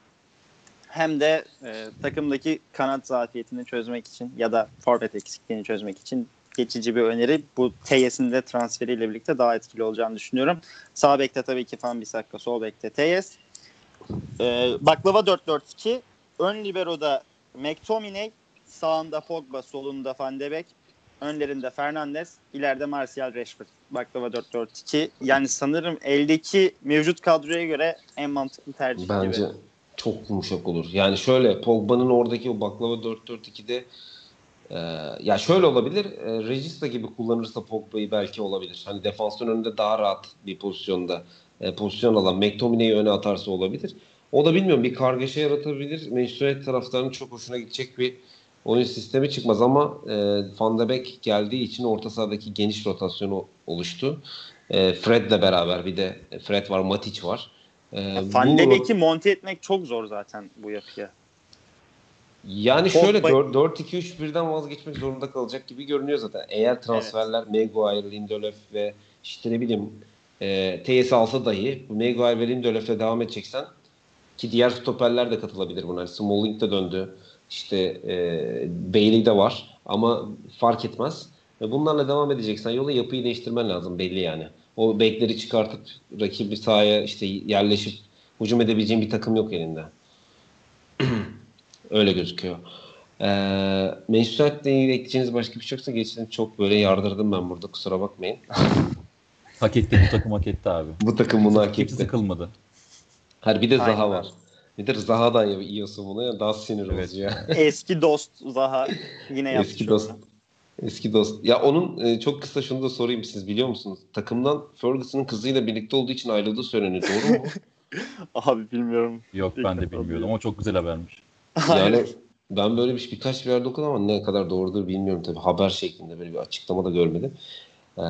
hem de e, takımdaki kanat zafiyetini çözmek için ya da forvet eksikliğini çözmek için geçici bir öneri. Bu Teyes'in de transferiyle birlikte daha etkili olacağını düşünüyorum. Sağ bekte tabii ki Fan Bissaka, sol bekte Teyes. Ee, baklava 4-4-2. Ön libero'da McTominay, sağında Pogba, solunda Van de Beek, önlerinde Fernandes, ileride Martial Rashford. Baklava 4-4-2. Yani sanırım eldeki mevcut kadroya göre en mantıklı tercih Bence gibi. Çok yumuşak olur. Yani şöyle Pogba'nın oradaki o baklava 4-4-2'de ee, ya şöyle olabilir. E, Regista gibi kullanırsa Pogba'yı belki olabilir. Hani defansın önünde daha rahat bir pozisyonda e, pozisyon alan McTominay'i öne atarsa olabilir. O da bilmiyorum bir kargaşa yaratabilir. Manchester United taraftarının çok hoşuna gidecek bir oyun sistemi çıkmaz ama e, Van de Beek geldiği için orta sahadaki geniş rotasyonu oluştu. E, Fred'le beraber bir de Fred var, Matic var. E, Van de Beek'i monte etmek çok zor zaten bu yapıya. Yani şöyle 4-2-3-1'den vazgeçmek zorunda kalacak gibi görünüyor zaten. Eğer transferler evet. Maguire, Lindelöf ve işte ne bileyim e, TS alsa dahi Maguire ve Lindelöf'le devam edeceksen ki diğer stoperler de katılabilir buna. Smalling de döndü. İşte e, Bailey de var ama fark etmez. Ve bunlarla devam edeceksen yola yapıyı değiştirmen lazım belli yani. O bekleri çıkartıp rakibi sahaya işte yerleşip hücum edebileceğin bir takım yok elinde. Öyle gözüküyor. Ee, Manchester United'le ilgili ekleyeceğiniz başka bir şey yoksa geçtim çok böyle yardırdım ben burada kusura bakmayın. hak etti bu takım hak etti abi. bu takım bunu hak etti. Sıkılmadı. Hayır bir de Zaha Aynen. var. Bir de Zaha'dan yiyorsun bunu ya daha sinir evet. bozucu ya. Eski dost Zaha yine yapmış. Eski dost. Eski dost. Ya onun e, çok kısa şunu da sorayım siz biliyor musunuz? Takımdan Ferguson'ın kızıyla birlikte olduğu için ayrıldığı söyleniyor. Doğru mu? Abi bilmiyorum. Yok ben de bilmiyordum ama çok güzel habermiş. Yani ben böyle bir birkaç bir yerde okudum ama ne kadar doğrudur bilmiyorum tabii. Haber şeklinde böyle bir açıklama da görmedim. Ee,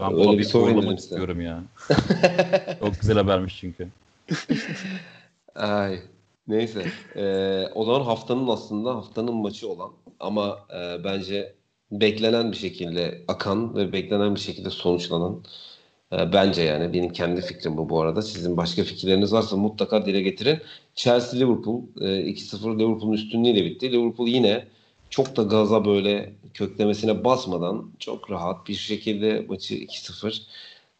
ben öyle bir sorayım istiyorum ya. Çok güzel habermiş çünkü. Ay, neyse. Ee, o zaman haftanın aslında haftanın maçı olan ama e, bence beklenen bir şekilde akan ve beklenen bir şekilde sonuçlanan e, bence yani benim kendi fikrim bu bu arada. Sizin başka fikirleriniz varsa mutlaka dile getirin. Chelsea Liverpool e, 2-0 Liverpool'un üstünlüğüyle bitti. Liverpool yine çok da gaza böyle köklemesine basmadan çok rahat bir şekilde maçı 2-0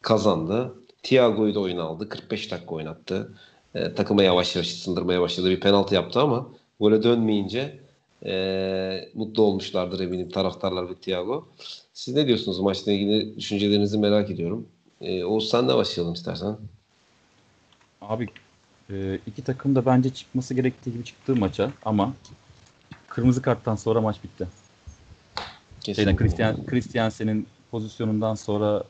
kazandı. Thiago'yu da oyun aldı. 45 dakika oynattı. E, takıma yavaş yavaş ısındırmaya başladı. Bir penaltı yaptı ama gole dönmeyince e, mutlu olmuşlardır eminim taraftarlar ve Thiago. Siz ne diyorsunuz maçla ilgili düşüncelerinizi merak ediyorum. E, Oğuz sen de başlayalım istersen. Abi e, iki takım da bence çıkması gerektiği gibi çıktığı maça ama kırmızı karttan sonra maç bitti. Şeyden Christian, Christiansen'in pozisyonundan sonra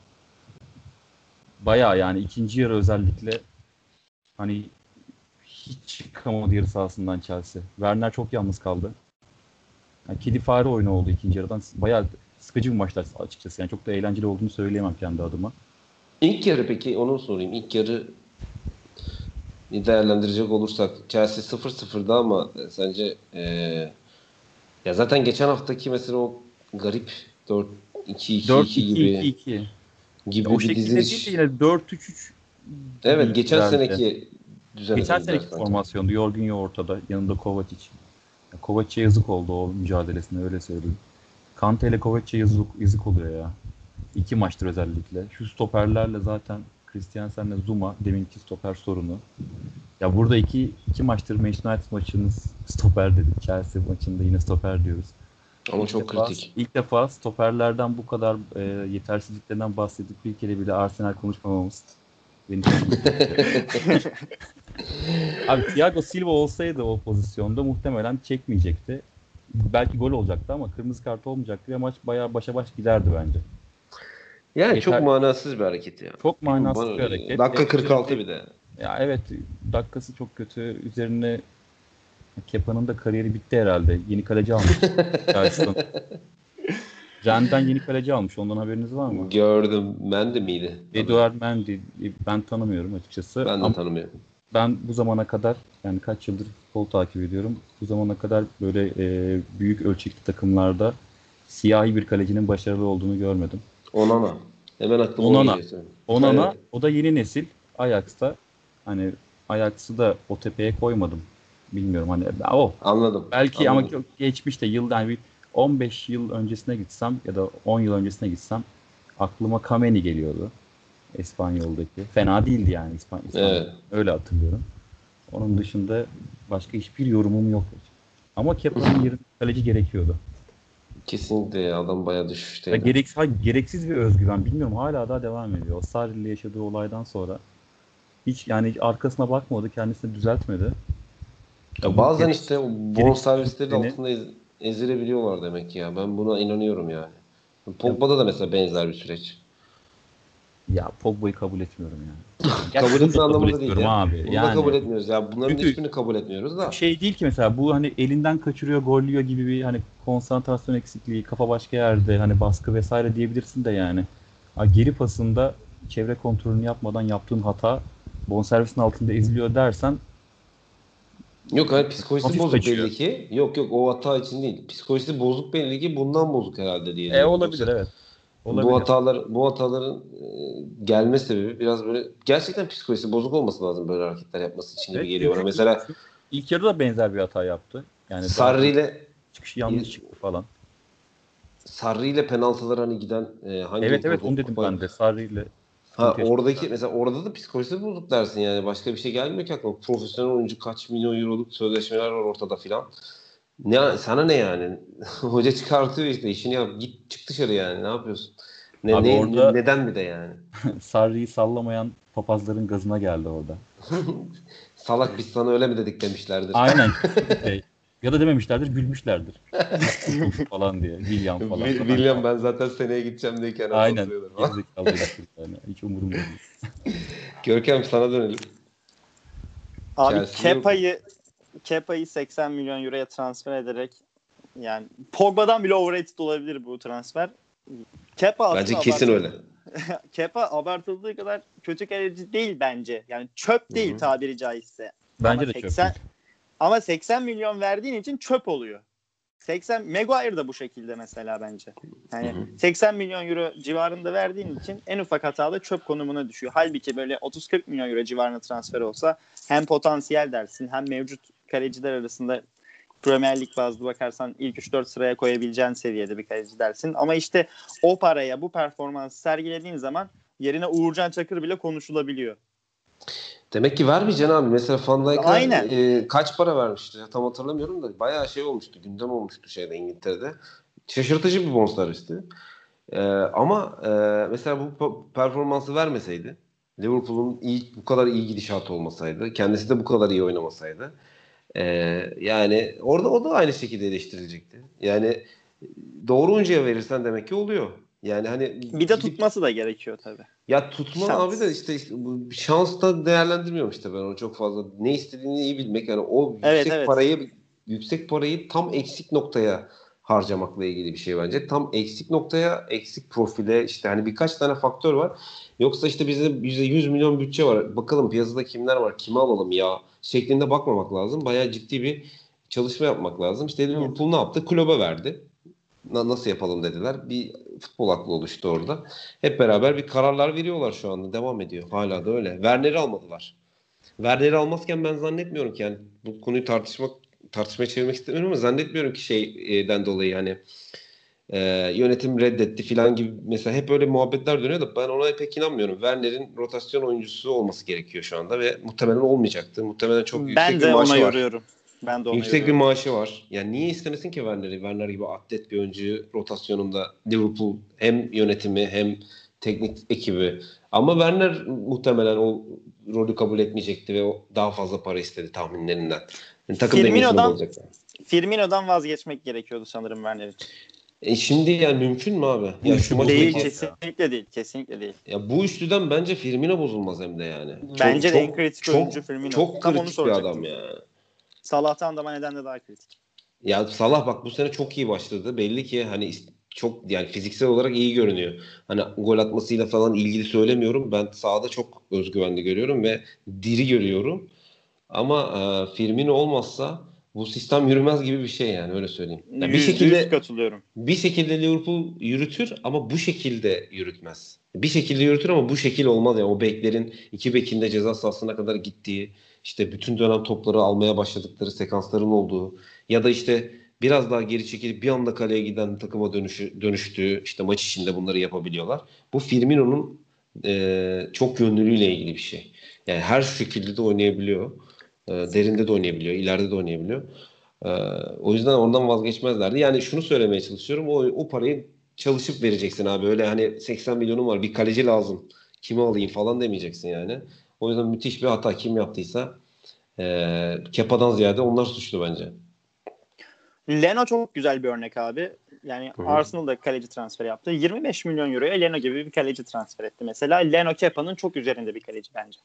bayağı yani ikinci yarı özellikle hani hiç çıkamadı yarı sahasından Chelsea. Werner çok yalnız kaldı. Yani kedi fare oyunu oldu ikinci yarıdan. Bayağı sıkıcı bir maçlar açıkçası. Yani çok da eğlenceli olduğunu söyleyemem kendi adıma. İlk yarı peki onu sorayım. İlk yarı değerlendirecek olursak Chelsea 0-0'da ama sence e, Ya zaten geçen haftaki mesela o garip 4 2 2 2 gibi 4 2 gibi o bir diziliş. değil de yine 4 3 3 Evet geçen seneki düzene Geçen seneki formasyondu. Jorginho ortada. Yanında Kovacic. Ya yazık oldu o mücadelesine öyle söyleyeyim. Kante ile Kovacic'e yazık, yazık oluyor ya. İki maçtır özellikle. Şu stoperlerle zaten Christiansen'le Zuma deminki stoper sorunu. Ya burada iki, iki maçtır Manchester United maçınız stoper dedik. Chelsea maçında yine stoper diyoruz. Ama İlk çok defa- kritik. İlk defa stoperlerden bu kadar e, yetersizliklerinden bahsedip bir kere bile Arsenal konuşmamamız Abi Thiago Silva olsaydı o pozisyonda muhtemelen çekmeyecekti. Belki gol olacaktı ama kırmızı kart olmayacaktı ve maç bayağı başa baş giderdi bence. Yani Yeter- çok manasız bir hareket ya. Çok manasız Bana- bir hareket. Dakika Ve 46 bir de. Ya evet dakikası çok kötü. Üzerine Kepa'nın da kariyeri bitti herhalde. Yeni kaleci almış. Rennes'den yeni kaleci almış. Ondan haberiniz var mı? Gördüm. Mendy miydi? Eduard Mendy ben tanımıyorum açıkçası. Ben de Ama tanımıyorum. ben bu zamana kadar yani kaç yıldır futbol takip ediyorum. Bu zamana kadar böyle e, büyük ölçekli takımlarda siyahi bir kalecinin başarılı olduğunu görmedim. Onana. Hemen aklıma Onana. Onana Evet. o da yeni nesil Ajax'ta hani Ajax'ı da o tepeye koymadım. Bilmiyorum hani o Anladım. belki ama Anladım. çok geçmişte yıldan yani bir 15 yıl öncesine gitsem ya da 10 yıl öncesine gitsem aklıma Kameni geliyordu. İspanyol'daki. Fena değildi yani İspan İspanyol. Evet. Öyle hatırlıyorum. Onun dışında başka hiçbir yorumum yok. Ama Kepa'nın yerine kaleci gerekiyordu. Kesinlikle ya, adam bayağı Ya düşüşteydi. gereksiz, hayır, gereksiz bir özgüven. Bilmiyorum hala daha devam ediyor. O Sarri ile yaşadığı olaydan sonra hiç yani hiç arkasına bakmadı, kendisini düzeltmedi. Ya bazen gerek- işte o gereksiz bonservislerin seni- altında ez, ezilebiliyorlar demek ki ya. Ben buna inanıyorum yani. Pogba'da da mesela benzer bir süreç. Ya Pogba'yı kabul etmiyorum yani. kabul şunu da etme anlamında değil ya. abi. Bunu da Yani kabul etmiyoruz ya. Bunların Çünkü- hiçbirini kabul etmiyoruz da. şey değil ki mesela bu hani elinden kaçırıyor, gollüyor gibi bir hani konsantrasyon eksikliği, kafa başka yerde, hani baskı vesaire diyebilirsin de yani. Ha, Geri pasında çevre kontrolünü yapmadan yaptığın hata bonservisin altında eziliyor dersen Yok hayır psikolojisi Hafif bozuk kaçıyor. belli ki. Yok yok o hata için değil. Psikolojisi bozuk belli ki bundan bozuk herhalde diye. e olabilir evet. Olabilir. Bu hatalar bu hataların e, gelme sebebi biraz böyle gerçekten psikolojisi bozuk olması lazım böyle hareketler yapması için gibi Evet, geliyor bana. Mesela ilk, ilk yarıda da benzer bir hata yaptı. Yani Sarri ile çıkışı yanlış çıktı falan. Sarri ile penaltılar hani giden e, hangi Evet evet onu dedim ben de. Sarri ile Ha oradaki mesela orada da psikolojisi bozuk dersin yani başka bir şey gelmiyor ki aklıma. Profesyonel oyuncu kaç milyon euroluk sözleşmeler var ortada filan. Ne sana ne yani? Hoca çıkartıyor işte işini yap. Git çık dışarı yani. Ne yapıyorsun? Ne, Abi ne- orada- neden bir de yani? Sarri'yi sallamayan papazların gazına geldi orada. Salak biz sana öyle mi dedik demişlerdir. Aynen. Şey, ya da dememişlerdir, gülmüşlerdir. falan diye. William falan. Will- William ben zaten seneye gideceğim deyken Aynen. anlatıyorlar. Gerizekalı herif yani. Hiç umurumda değil. Görkem sana dönelim. Abi. Kepa'yı Kepa'yı 80 milyon euroya transfer ederek yani Pogba'dan bile overrated olabilir bu transfer. Kepa Bence kesin öyle. Kepa abartıldığı kadar kötü kaleci değil bence. Yani çöp değil Hı hı. tabiri caizse. Bence Ama de çok 80 değil. Ama 80 milyon verdiğin için çöp oluyor. 80 Maguire da bu şekilde mesela bence. Yani Hı hı. 80 milyon euro civarında verdiğin için en ufak hatada çöp konumuna düşüyor. Halbuki böyle 30-40 milyon euro civarında transfer olsa hem potansiyel dersin hem mevcut kaleciler arasında Premier Lig bazlı bakarsan ilk 3-4 sıraya koyabileceğin seviyede bir kaleci dersin. Ama işte o paraya bu performansı sergilediğin zaman yerine Uğurcan Çakır bile konuşulabiliyor. Demek ki vermeyeceksin abi. Mesela Van Dijk'a e, kaç para vermişti? Tam hatırlamıyorum da bayağı şey olmuştu. Gündem olmuştu şeyde İngiltere'de. Şaşırtıcı bir bonservisti. E, ama e, mesela bu pe- performansı vermeseydi Liverpool'un iyi, bu kadar iyi gidişatı olmasaydı, kendisi de bu kadar iyi oynamasaydı e, yani orada o da aynı şekilde eleştirilecekti. Yani doğru oyuncuya verirsen demek ki oluyor. Yani hani Bir de tutması da gerekiyor tabii. ya tutma Şans. abi de işte, işte bu şans da değerlendirmiyorum işte ben onu çok fazla. Ne istediğini iyi bilmek yani o Evet, yüksek evet. parayı yüksek parayı tam eksik noktaya harcamakla ilgili bir şey bence. Tam eksik noktaya, eksik profile işte hani birkaç tane faktör var. Yoksa işte bizde bize 100 milyon bütçe var. Bakalım piyasada kimler var? Kimi alalım ya? Şeklinde bakmamak lazım. Bayağı ciddi bir çalışma yapmak lazım. İşte Liverpool ne yaptı? Kulübe verdi. Na, nasıl yapalım dediler. Bir futbol aklı oluştu orada. Hep beraber bir kararlar veriyorlar şu anda. Devam ediyor. Hala da öyle. Werner'i almadılar. Werner'i almazken ben zannetmiyorum ki yani bu konuyu tartışmak tartışmaya çevirmek istemiyorum ama zannetmiyorum ki şeyden dolayı yani e, yönetim reddetti filan gibi mesela hep öyle muhabbetler dönüyor da ben ona pek inanmıyorum. Werner'in rotasyon oyuncusu olması gerekiyor şu anda ve muhtemelen olmayacaktı. Muhtemelen çok yüksek ben bir de maaşı ona var. yoruyorum. Ben de ona Yüksek yoruyorum. bir maaşı var. Yani niye istemesin ki Werner'i? Werner gibi atlet bir oyuncuyu rotasyonunda Liverpool hem yönetimi hem teknik ekibi. Ama Werner muhtemelen o rolü kabul etmeyecekti ve o daha fazla para istedi tahminlerinden. Yani takım Firmino'dan- bozacak. Firmino'dan vazgeçmek gerekiyordu sanırım Werner için. E şimdi yani mümkün mü abi? Ya şu Değil kesinlikle değil. Kesinlikle değil. Ya bu üçlüden bence Firmino bozulmaz hem de yani. Bence de çok, en kritik çok, oyuncu Firmino. Çok Tam onu kritik bir adam ya. Salah'tan da neden de daha kritik. Ya Salah bak bu sene çok iyi başladı. Belli ki hani çok yani fiziksel olarak iyi görünüyor. Hani gol atmasıyla falan ilgili söylemiyorum. Ben sahada çok özgüvenli görüyorum ve diri görüyorum. Ama e, Firmino olmazsa bu sistem yürümez gibi bir şey yani öyle söyleyeyim. Ya bir şekilde katılıyorum. bir şekilde Liverpool yürütür ama bu şekilde yürütmez. Bir şekilde yürütür ama bu şekil olmaz yani o beklerin iki bekin de ceza sahasına kadar gittiği işte bütün dönem topları almaya başladıkları sekansların olduğu ya da işte biraz daha geri çekilip bir anda kaleye giden takıma dönüşü, dönüştüğü işte maç içinde bunları yapabiliyorlar. Bu Firmino'nun e, çok yönlülüğüyle ilgili bir şey. Yani her şekilde de oynayabiliyor. E, derinde de oynayabiliyor, ileride de oynayabiliyor. E, o yüzden oradan vazgeçmezlerdi. Yani şunu söylemeye çalışıyorum. O, o parayı çalışıp vereceksin abi. Öyle hani 80 milyonum var bir kaleci lazım. Kimi alayım falan demeyeceksin yani. O yüzden müthiş bir hata kim yaptıysa e, Kepa'dan ziyade onlar suçlu bence. Leno çok güzel bir örnek abi. Yani Hı hı. Arsenal da kaleci transferi yaptı. 25 milyon euroya Leno gibi bir kaleci transfer etti. Mesela Leno Kepa'nın çok üzerinde bir kaleci bence.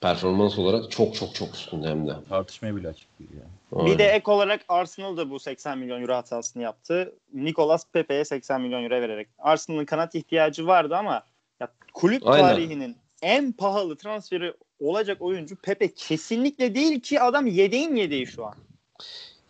Performans olarak çok çok çok üstünde hem de. Tartışmaya bile açık değil ya. Bir de ek olarak Arsenal da bu 80 milyon euro hatasını yaptı. Nicolas Pepe'ye 80 milyon euro vererek. Arsenal'ın kanat ihtiyacı vardı ama ya kulüp Aynen. tarihinin en pahalı transferi olacak oyuncu Pepe kesinlikle değil ki adam yedeğin yedeği şu an.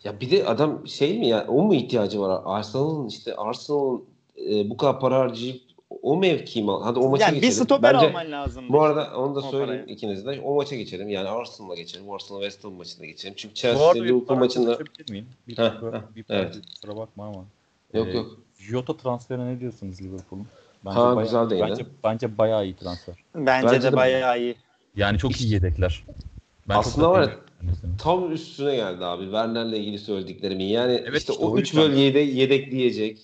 Ya bir de adam şey mi ya o mu ihtiyacı var? Arsenal'ın işte Arsenal'ın e, bu kadar para harcayıp o mevki mi? Hadi o maça Yani bir geçelim. stoper Bence, alman lazım. bu arada onu da O söyleyeyim parayı. ikiniz de. O maça geçelim. Yani Arsenal'a geçelim. Arsenal West Ham maçına geçelim. Çünkü Bu Chelsea bir Liverpool maçında miyim? Bir, Heh, bir, heh, bir evet. bakma ama. yok Ee, yok. Jota transferine ne diyorsunuz Liverpool'un? Bence Ha, bayağı, güzel değindin. Bence, bence bayağı iyi transfer. Bence, Bence de de- bayağı iyi. Yani çok iyi yedekler. Ben Aslında da var ya. Tam üstüne geldi abi. Werner'le ilgili söylediklerimin. Yani Evet, işte, işte o o üç bölgeyi de yedekleyecek.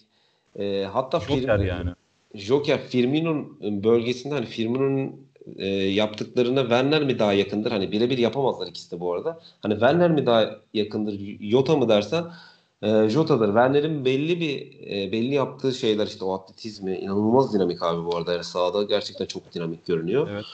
Ee, hatta Joker Firmino- yani. Joker Firmino'nun bölgesinde hani Firmino'nun e, yaptıklarına Werner mi daha yakındır? Hani birebir yapamazlar ikisi de bu arada. Hani Werner mi daha yakındır? Jota mı dersen e, Jota'dır. Werner'in belli bir e, belli yaptığı şeyler işte o atletizmi inanılmaz dinamik abi bu arada. Yani sahada gerçekten çok dinamik görünüyor. Evet.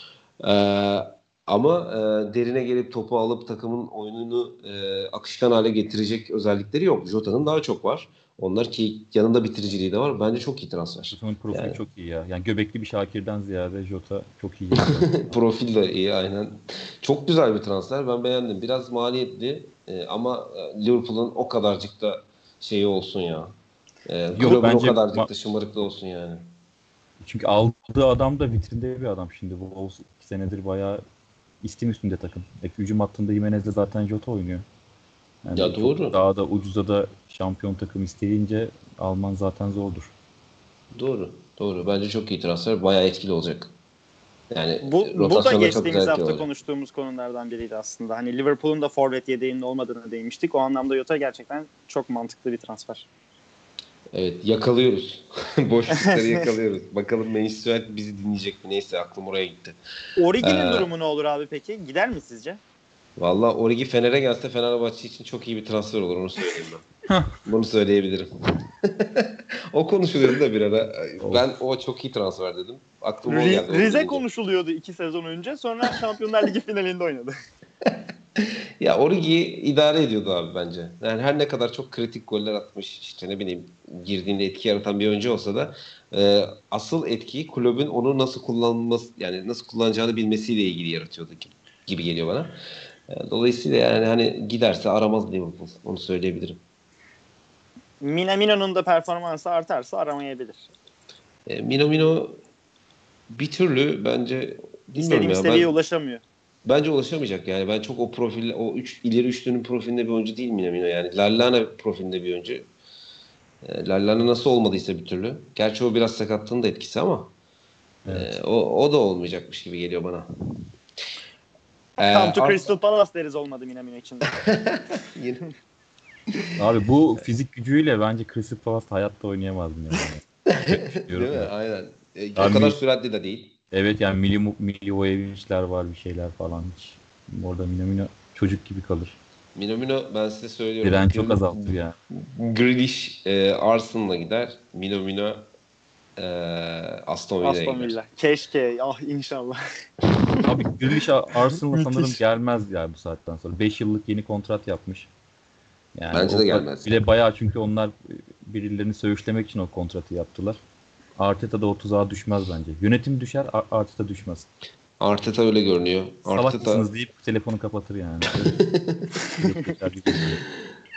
Ee, ama e, derine gelip topu alıp takımın oyununu e, akışkan hale getirecek özellikleri yok. Jota'nın daha çok var. Onlar ki yanında bitiriciliği de var. Bence çok iyi transfer. Jota'nın profili Yani. çok iyi ya. Yani göbekli bir Şakir'den ziyade Jota çok iyi. Profil de iyi aynen. Çok güzel bir transfer. Ben beğendim. Biraz maliyetli e, ama e, Liverpool'un o kadarcık da şeyi olsun ya. E, o bence kadarcık ma- da şımarıklı olsun yani. Çünkü aldığı adam da vitrinde bir adam şimdi. Wolves iki senedir bayağı istim üstünde takım. E, hücum hattında Jimenez'le zaten Jota oynuyor. Yani Ya doğru. Daha da ucuza da şampiyon takım isteyince Alman zaten zordur. Doğru. Doğru. Bence çok iyi transfer. Bayağı etkili olacak. Yani Bu, bu da geçtiğimiz hafta olacak. konuştuğumuz konulardan biriydi aslında. Hani Liverpool'un da forvet yedeğinin olmadığını değinmiştik. O anlamda Jota gerçekten çok mantıklı bir transfer. Evet yakalıyoruz. Boşlukları yakalıyoruz. Bakalım Manchester United bizi dinleyecek mi? Neyse aklım oraya gitti. Origi'nin Ee, durumu ne olur abi peki? Gider mi sizce? Valla Origi Fener'e gelse Fenerbahçe için çok iyi bir transfer olur onu söyleyeyim ben. Bunu söyleyebilirim. o konuşuluyordu da bir ara. Ben o çok iyi transfer dedim. Aklıma o Ri- geldi. Rize konuşuluyordu iki sezon önce. Sonra Şampiyonlar Ligi finalinde oynadı. Ya Origi'yi idare ediyordu abi bence. Yani her ne kadar çok kritik goller atmış işte ne bileyim girdiğinde etki yaratan bir oyuncu olsa da e, asıl etkiyi kulübün onu nasıl kullanması yani nasıl kullanacağını bilmesiyle ilgili yaratıyordu gibi, gibi geliyor bana. E, dolayısıyla yani hani giderse aramaz Liverpool. Onu söyleyebilirim. Minamino'nun da performansı artarsa aramayabilir. E, Minamino bir türlü bence İstediğim ya, seviyeye ben, ulaşamıyor. Bence ulaşamayacak yani. Ben çok o profil, o üç, ileri üçlünün profilinde bir oyuncu değil Minamino yani. Lallana profilinde bir oyuncu. E, Lallana nasıl olmadıysa bir türlü. Gerçi o biraz sakatlığın da etkisi ama evet. e, o, o da olmayacakmış gibi geliyor bana. Come to Crystal Palace deriz olmadı Minamino için. Abi bu fizik gücüyle bence Crystal Palace hayatta oynayamazdım yani. Değil mi? Yani. Aynen. E, o kadar süratli de değil. Evet yani Mili, Milivojevic'ler var bir şeyler falan hiç. Orada Minamino çocuk gibi kalır. Minamino ben size söylüyorum. Diren çok azaltır yani. Grealish e, Arsenal'a gider. Minamino e, Aston Villa'ya Aston gider. Villa. Keşke. Ah inşallah. Abi Grealish Arsenal'a sanırım gelmez ya bu saatten sonra. 5 yıllık yeni kontrat yapmış. Yani Bence de gelmez. Bile bayağı çünkü onlar birilerini söğüşlemek için o kontratı yaptılar. Arteta da o tuzağa düşmez bence. Yönetim düşer, Arteta düşmez. Arteta öyle görünüyor. Arteta... deyip telefonu kapatır yani.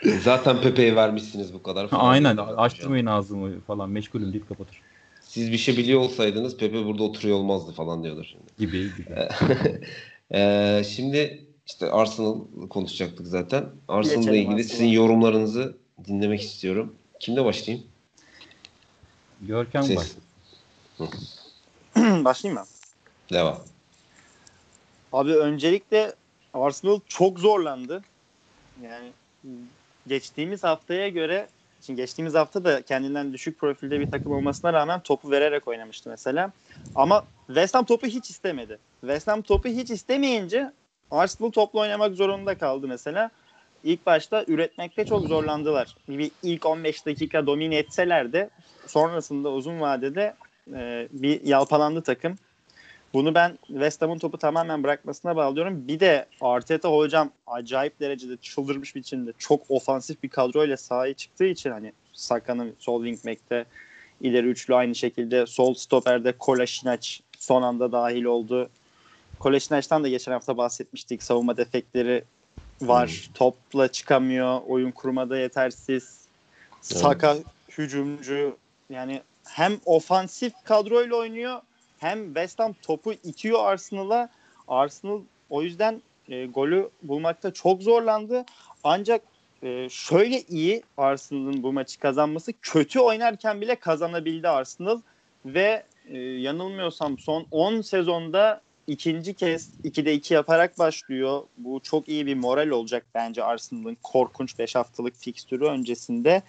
Zaten Pepe'ye vermişsiniz bu kadar. Falan. Aynen. Açtırmayın ağzımı falan. Meşgulüm deyip kapatır. Siz bir şey biliyor olsaydınız Pepe burada oturuyor olmazdı falan diyordur. Şimdi. Gibi gibi. ee, şimdi işte Arsenal konuşacaktık zaten. Arsenal'la ilgili Arsenal. sizin yorumlarınızı dinlemek istiyorum. Kimde başlayayım? Görkem Ses. başlayayım. başlayayım mı? Devam. Abi öncelikle Arsenal çok zorlandı. Yani geçtiğimiz haftaya göre Şimdi geçtiğimiz hafta da kendinden düşük profilde bir takım olmasına rağmen topu vererek oynamıştı mesela. Ama West Ham topu hiç istemedi. West Ham topu hiç istemeyince Arsenal toplu oynamak zorunda kaldı mesela. İlk başta üretmekte çok zorlandılar. Bir ilk 15 dakika domine etseler de sonrasında uzun vadede e, bir yalpalandı takım. Bunu ben West Ham'ın topu tamamen bırakmasına bağlıyorum. Bir de Arteta hocam acayip derecede çıldırmış biçimde çok ofansif bir kadroyla sahaya çıktığı için hani Saka'nın sol wingback'te ileri üçlü aynı şekilde sol stoperde Kolasinac son anda dahil oldu. Kolasinaç'tan da geçen hafta bahsetmiştik. Savunma defekleri var. Hmm. Topla çıkamıyor. Oyun kurmada yetersiz. Saka hmm. hücumcu. Yani hem ofansif kadroyla oynuyor hem West Ham topu itiyor Arsenal'a. Arsenal o yüzden e, golü bulmakta çok zorlandı. Ancak e, şöyle iyi Arsenal'ın bu maçı kazanması kötü oynarken bile kazanabildi Arsenal ve e, yanılmıyorsam son 10 sezonda ikinci kez 2'de 2 yaparak başlıyor. Bu çok iyi bir moral olacak bence Arsenal'ın korkunç 5 haftalık fikstürü öncesinde.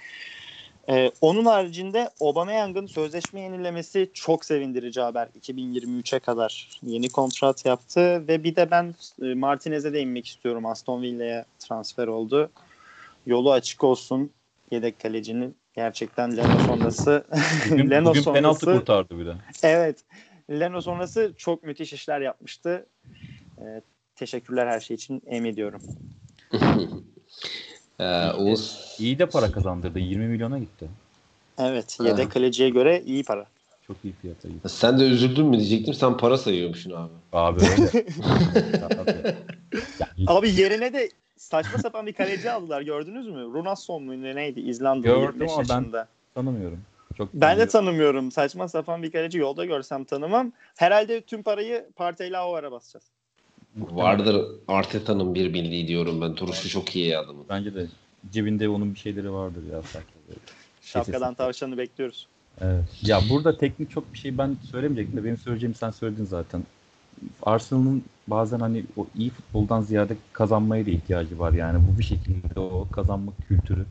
Ee, onun haricinde Aubameyang'ın sözleşme yenilemesi çok sevindirici haber. 2023'e kadar yeni kontrat yaptı ve bir de ben e, Martinez'e değinmek istiyorum. Aston Villa'ya transfer oldu. Yolu açık olsun yedek kalecinin. Gerçekten Leno sonrası bugün, Leno bugün sonrası, penaltı kurtardı bir de. Evet. Leno sonrası çok müthiş işler yapmıştı. Ee, teşekkürler her şey için. Em ediyorum. Ee, Oğuz... İyi de para kazandırdı. 20 milyona gitti. Evet. Yedek ha. kaleciye göre iyi para. Çok iyi fiyata gitti. Sen de üzüldün mü diyecektim. Sen para sayıyormuşsun abi. Abi öyle. abi yerine de saçma sapan bir kaleci aldılar. Gördünüz mü? Runasson mu neydi? İzlanda. Gördüm ama yaşında. ben tanımıyorum. Çok ben de tanımıyorum. Saçma sapan bir kaleci yolda görsem tanımam. Herhalde tüm parayı Partey Lauar'a basacağız. Vardır Arteta'nın bir bildiği diyorum ben. Duruşu çok iyi adamın. Bence de cebinde onun bir şeyleri vardır ya. Şapkadan tavşanı bekliyoruz. Evet. Ya burada teknik çok bir şey ben söylemeyecektim de benim söyleyeceğim sen söyledin zaten. Arsenal'ın bazen hani o iyi futboldan ziyade kazanmaya da ihtiyacı var yani. Bu bir şekilde o kazanma kültürü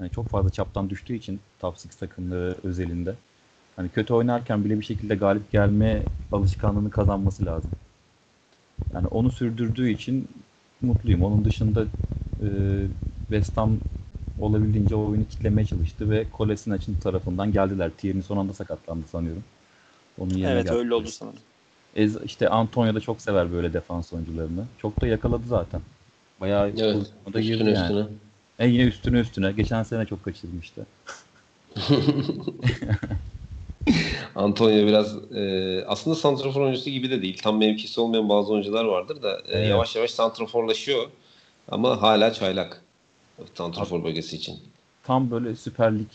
hani çok fazla çaptan düştüğü için top 6 takımları özelinde hani kötü oynarken bile bir şekilde galip gelme alışkanlığını kazanması lazım. Yani onu sürdürdüğü için mutluyum. Onun dışında e, West Ham olabildiğince oyunu kitlemeye çalıştı ve Kolesin açın tarafından geldiler. Tierney son anda sakatlandı sanıyorum. Onun yerine evet geldi. öyle oldu sanırım. Ez, işte Antonio da çok sever böyle defans oyuncularını. Çok da yakaladı zaten. Bayağı evet, üstüne, yani. Üstüne. E yine üstüne üstüne. Geçen sene çok kaçırmıştı. Antonio biraz e, aslında santrafor oyuncusu gibi de değil. Tam mevkisi olmayan bazı oyuncular vardır da e, Evet. yavaş yavaş santraforlaşıyor. Ama hala çaylak. Santrafor bölgesi için. Tam böyle Süper Lig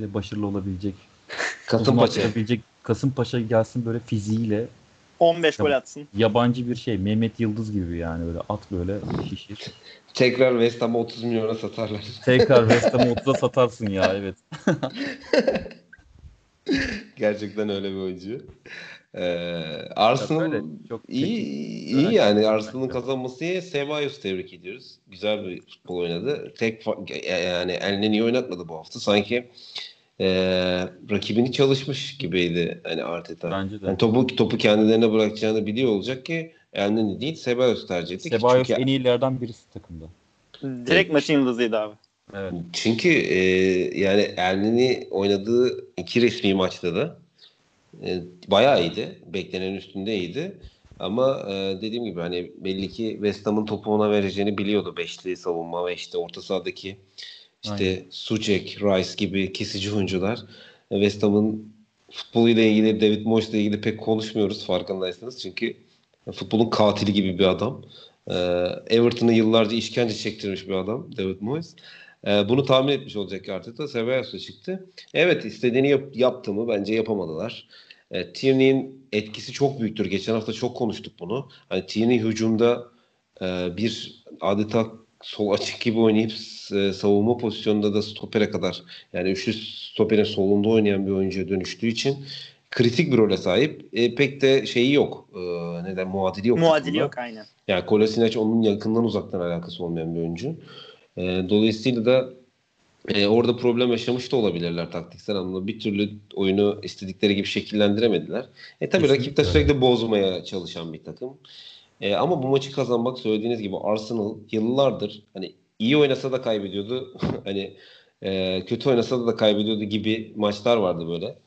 e, başarılı olabilecek. Kasımpaşa. Olabilecek Kasımpaşa gelsin böyle fiziğiyle 15 gol atsın. yabancı bir şey. Mehmet Yıldız gibi yani böyle at böyle şişir. Tekrar West Ham'a 30 milyona satarlar. Tekrar West Ham'ı 30'a satarsın ya evet. Gerçekten öyle bir oyuncu. Ee, Ya Arsenal böyle çok iyi iyi yani Arsenal'ın kazanması iyi. Ceballos tebrik ediyoruz. Güzel bir futbol oynadı. Tek fa- yani elinden iyi oynatmadı bu hafta. Sanki ee, rakibini çalışmış gibiydi hani Arteta. Bence de. Yani topu topu kendilerine bırakacağını biliyor olacak ki elinden değil Ceballos tercih etti. Ceballos Çünkü- en iyilerden birisi takımda. Direkt maçın yıldızıydı abi. Evet. Çünkü e, yani Elneny oynadığı iki resmi maçta da e, bayağı iyiydi. Beklenenin üstünde iyiydi. Ama e, dediğim gibi hani belli ki West Ham'ın topu ona vereceğini biliyordu. Beşli savunma ve işte orta sahadaki işte Aynen. Sucek, Rice gibi kesici oyuncular. West Ham'ın futboluyla ilgili David Moyes'la ilgili pek konuşmuyoruz farkındaysanız. Çünkü futbolun katili gibi bir adam. E, Everton'ı yıllarca işkence çektirmiş bir adam David Moyes. E, bunu tahmin etmiş olacak Arteta. Ceballos çıktı. Evet istediğini yap, yaptı mı? Bence yapamadılar. E, Tierney'in etkisi çok büyüktür. Geçen hafta çok konuştuk bunu. Hani Tierney hücumda e, bir adeta sol açık gibi oynayıp e, savunma pozisyonunda da stopere kadar yani üçlü stoperin solunda oynayan bir oyuncuya dönüştüğü için kritik bir role sahip. E, pek de şeyi yok. E, neden muadili yok. Muadili yok aynen. Yani Kolasinac onun yakından uzaktan alakası olmayan bir oyuncu. E, dolayısıyla da e, orada problem yaşamış da olabilirler taktiksel anlamda. Bir türlü oyunu istedikleri gibi şekillendiremediler. E tabii Kesinlikle rakip de sürekli bozmaya çalışan bir takım. E, ama bu maçı kazanmak söylediğiniz gibi Arsenal yıllardır hani iyi oynasa da kaybediyordu. hani e, kötü oynasa da kaybediyordu gibi maçlar vardı böyle.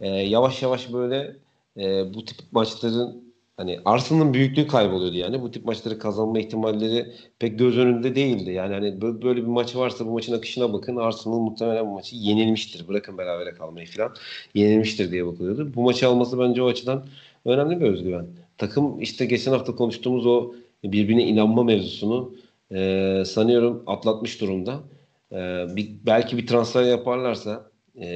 E, yavaş yavaş böyle e, bu tip maçların hani Arsenal'ın büyüklüğü kayboluyordu yani. Bu tip maçları kazanma ihtimalleri pek göz önünde değildi. Yani hani bö- böyle bir maç varsa bu maçın akışına bakın. Arsenal muhtemelen bu maçı yenilmiştir. Bırakın berabere kalmayı falan. Yenilmiştir diye bakılıyordu. Bu maçı alması bence o açıdan önemli bir özgüven. Takım işte geçen hafta konuştuğumuz o birbirine inanma mevzusunu e, sanıyorum atlatmış durumda. E, bir, belki bir transfer yaparlarsa e,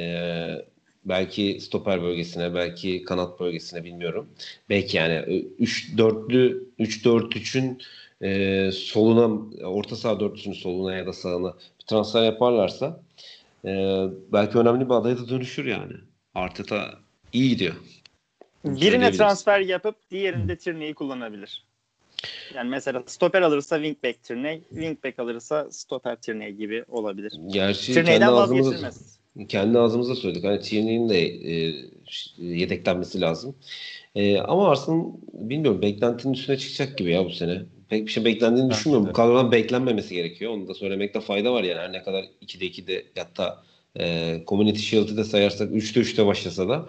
belki stoper bölgesine, belki kanat bölgesine bilmiyorum. Belki yani 3 4'lü 3 4 3'ün e, soluna orta saha dörtlüsünün soluna ya da sağına bir transfer yaparlarsa e, belki önemli bir adaya da dönüşür yani. Arteta iyi gidiyor. Birine transfer yapıp diğerinde Tierney'i kullanabilir. Yani mesela stoper alırsa wingback Tierney, wingback alırsa stoper Tierney gibi olabilir. Gerçi Tierney'den vazgeçilmez. Kendi ağzımıza söyledik. Hani Tierney'in de e, yedeklenmesi lazım. E, ama Arsenal bilmiyorum beklentinin üstüne çıkacak gibi ya bu sene. Pek bir şey beklendiğini Bence düşünmüyorum. de. Bu kadrodan beklenmemesi gerekiyor. Onu da söylemekte fayda var yani. Her ne kadar 2'de 2'de hatta e, Community Shield'ı da sayarsak 3'te 3'te başlasa da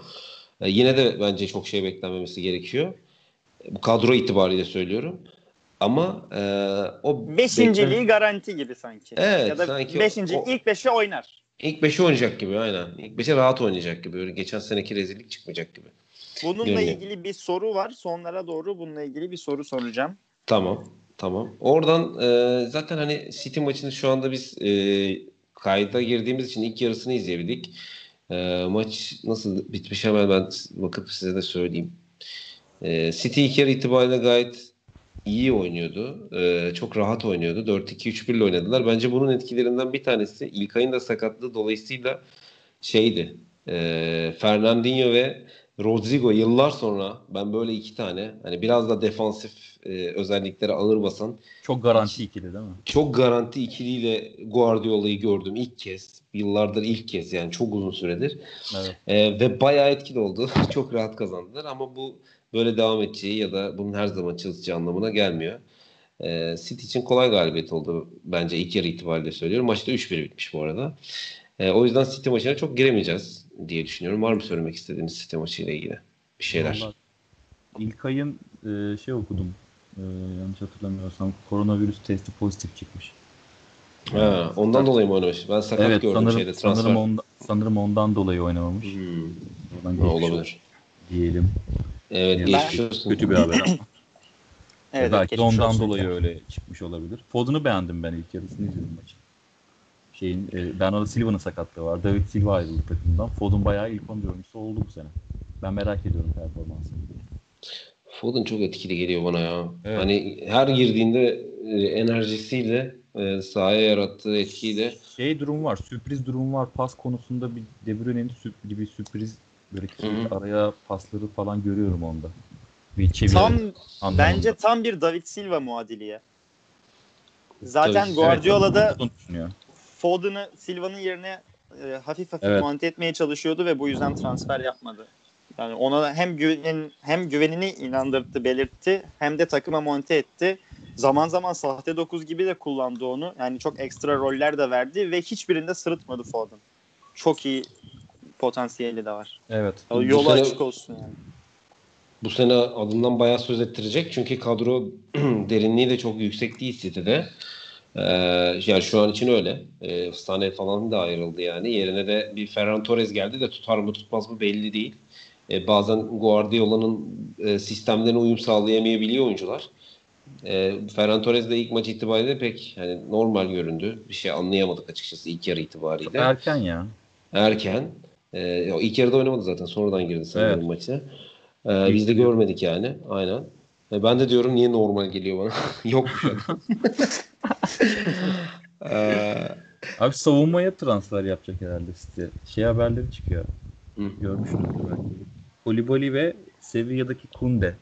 e, yine de bence çok şey beklenmemesi gerekiyor. Bu kadro itibariyle söylüyorum. Ama e, o Beşinciliği beklen- garanti gibi sanki. Evet, ya da sanki beşinci, o- ilk beşe oynar. İlk 5'e oynayacak gibi aynen. İlk 5'e rahat oynayacak gibi. Öyle geçen seneki rezillik çıkmayacak gibi. Bununla Görünüyor. ilgili bir soru var. Sonlara doğru bununla ilgili bir soru soracağım. Tamam. Tamam. Oradan e, zaten hani City maçını şu anda biz e, kayda girdiğimiz için ilk yarısını izleyebildik. E, maç nasıl bitmiş hemen ben bakıp size de söyleyeyim. E, City ilk yarı itibariyle gayet iyi oynuyordu. E, çok rahat oynuyordu. 4-2-3-1 ile oynadılar. Bence bunun etkilerinden bir tanesi İlkay'ın da sakatlığı dolayısıyla şeydi. E, Fernandinho ve Rodrigo yıllar sonra ben böyle iki tane hani biraz da defansif e, özelliklere ağır basan Çok garanti ikili değil mi? çok garanti ikiliyle Guardiola'yı gördüm ilk kez. Yıllardır ilk kez yani çok uzun süredir. Evet. E, ve bayağı etkili oldu. çok rahat kazandılar ama bu böyle devam edeceği ya da bunun her zaman çalışacağı anlamına gelmiyor. E, City için kolay galibiyet oldu bence ilk yarı itibariyle söylüyorum. Maçta 3-1 bitmiş bu arada. E, o yüzden City maçına çok giremeyeceğiz diye düşünüyorum. Var mı söylemek istediğiniz City maçıyla ilgili bir şeyler? Vallahi İlk ayın e, şey okudum. E, yanlış hatırlamıyorsam koronavirüs testi pozitif çıkmış. Ha, ondan dolayı mı oynamış? Ben sakat evet gördüm sanırım, şeyde transfer. sanırım, ondan, sanırım ondan dolayı oynamamış. Hmm, Oradan ha, geçmiş olabilir. diyelim. Evet Yani geçmiş olsun. Kötü bir haber ama. Evet, Belki de ondan olsun. dolayı öyle çıkmış olabilir. Foden'u beğendim ben ilk yarısını izledim maçı. Şeyin, e, Bernardo Silva'nın sakatlığı var. David Silva ayrıldı takımdan. Foden bayağı ilk 11 oyuncusu oldu bu sene. Ben merak ediyorum performansını. Foden çok etkili geliyor bana ya. Evet. Hani her girdiğinde e, enerjisiyle e, sahaya yarattığı etkiyle Şey durum var, sürpriz durum var. Pas konusunda bir De Bruyne'nin sürp- gibi sürpriz böyle sürekli Hı araya pasları falan görüyorum onda. Bir çeviri Tam anlamında. bence tam bir David Silva muadili ya. Zaten Tabii, Guardiola da Foden düşünüyor. Foden'ı Silva'nın yerine e, hafif hafif Evet. monte etmeye çalışıyordu ve bu yüzden transfer yapmadı. Yani ona hem güvenin hem güvenini inandırdı, belirtti hem de takıma monte etti. Zaman zaman sahte 9 gibi de kullandı onu. Yani çok ekstra roller de verdi ve hiçbirinde sırıtmadı Foden. Çok iyi potansiyeli de var. Evet. O Yolu sene- açık olsun yani. bu sene adından bayağı söz ettirecek. Çünkü kadro derinliği de çok yüksek değil City'de. Ee, yani şu an için öyle. Ee, Sane falan da ayrıldı yani. Yerine de bir Ferran Torres geldi de tutar mı tutmaz mı belli değil. Ee, bazen Guardiola'nın e, sistemlerine uyum sağlayamayabiliyor oyuncular. Ee, Ferran Torres de ilk maç itibariyle pek hani normal göründü. Bir şey anlayamadık açıkçası ilk yarı itibariyle. Erken ya. erken. Ee, o ilk yarıda oynamadı zaten. Sonradan girdi sanırım Evet. maça. Ee, biz de görmedik yani. Aynen. Ee, ben de diyorum niye normal geliyor bana? Adam. ee, Abi savunmaya transfer yapacak herhalde City. Şey haberleri çıkıyor. hı. Görmüştünüz belki. Kolibali ve Sevilla'daki Kunde.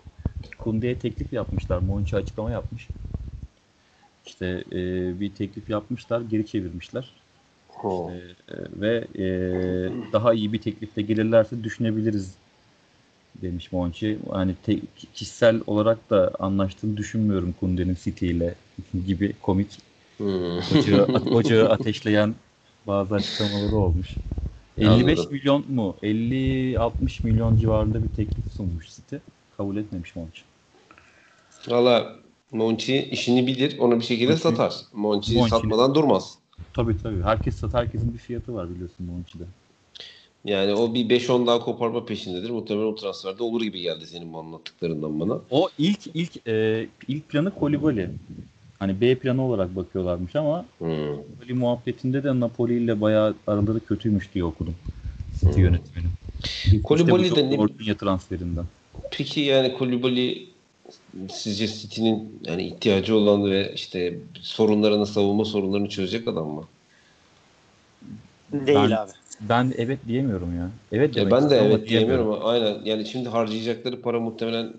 Kunde'ye teklif yapmışlar. Monchi açıklama yapmış. İşte e, bir teklif yapmışlar, geri çevirmişler. E, ve e, daha iyi bir teklifle gelirlerse düşünebiliriz demiş Monchi. Hani te- kişisel olarak da anlaştığını düşünmüyorum Kunde'nin City ile gibi komik Hmm. ocağı, ocağı ateşleyen bazı açıklamaları olmuş. 55 Anladım. milyon mu? 50-60 milyon civarında bir teklif sunmuş City. Kabul etmemiş Monchi. Valla Monchi işini bilir. Onu bir şekilde Monchi- satar. Monchi Monchi- satmadan durmaz. Tabii tabii. Herkes sat, herkesin bir fiyatı var biliyorsun Monchi'de. Yani o bir 5-10 daha koparma peşindedir. Muhtemelen o transferde olur gibi geldi senin bu anlattıklarından bana. O ilk ilk e, ilk planı Kolibali. Hani B planı olarak bakıyorlarmış ama Hmm. Kolibali muhabbetinde de Napoli ile bayağı araları kötüymüş diye okudum. City Hmm. yönetmeni. Kolibali İşte de ne- transferinden. Peki yani Koulibaly sizce City'nin yani ihtiyacı olan ve işte sorunlarını, savunma sorunlarını çözecek adam mı? Değil Ben- abi. Ben evet diyemiyorum ya. Evet Ya ben de evet diyemiyorum ama aynen. Yani şimdi harcayacakları para muhtemelen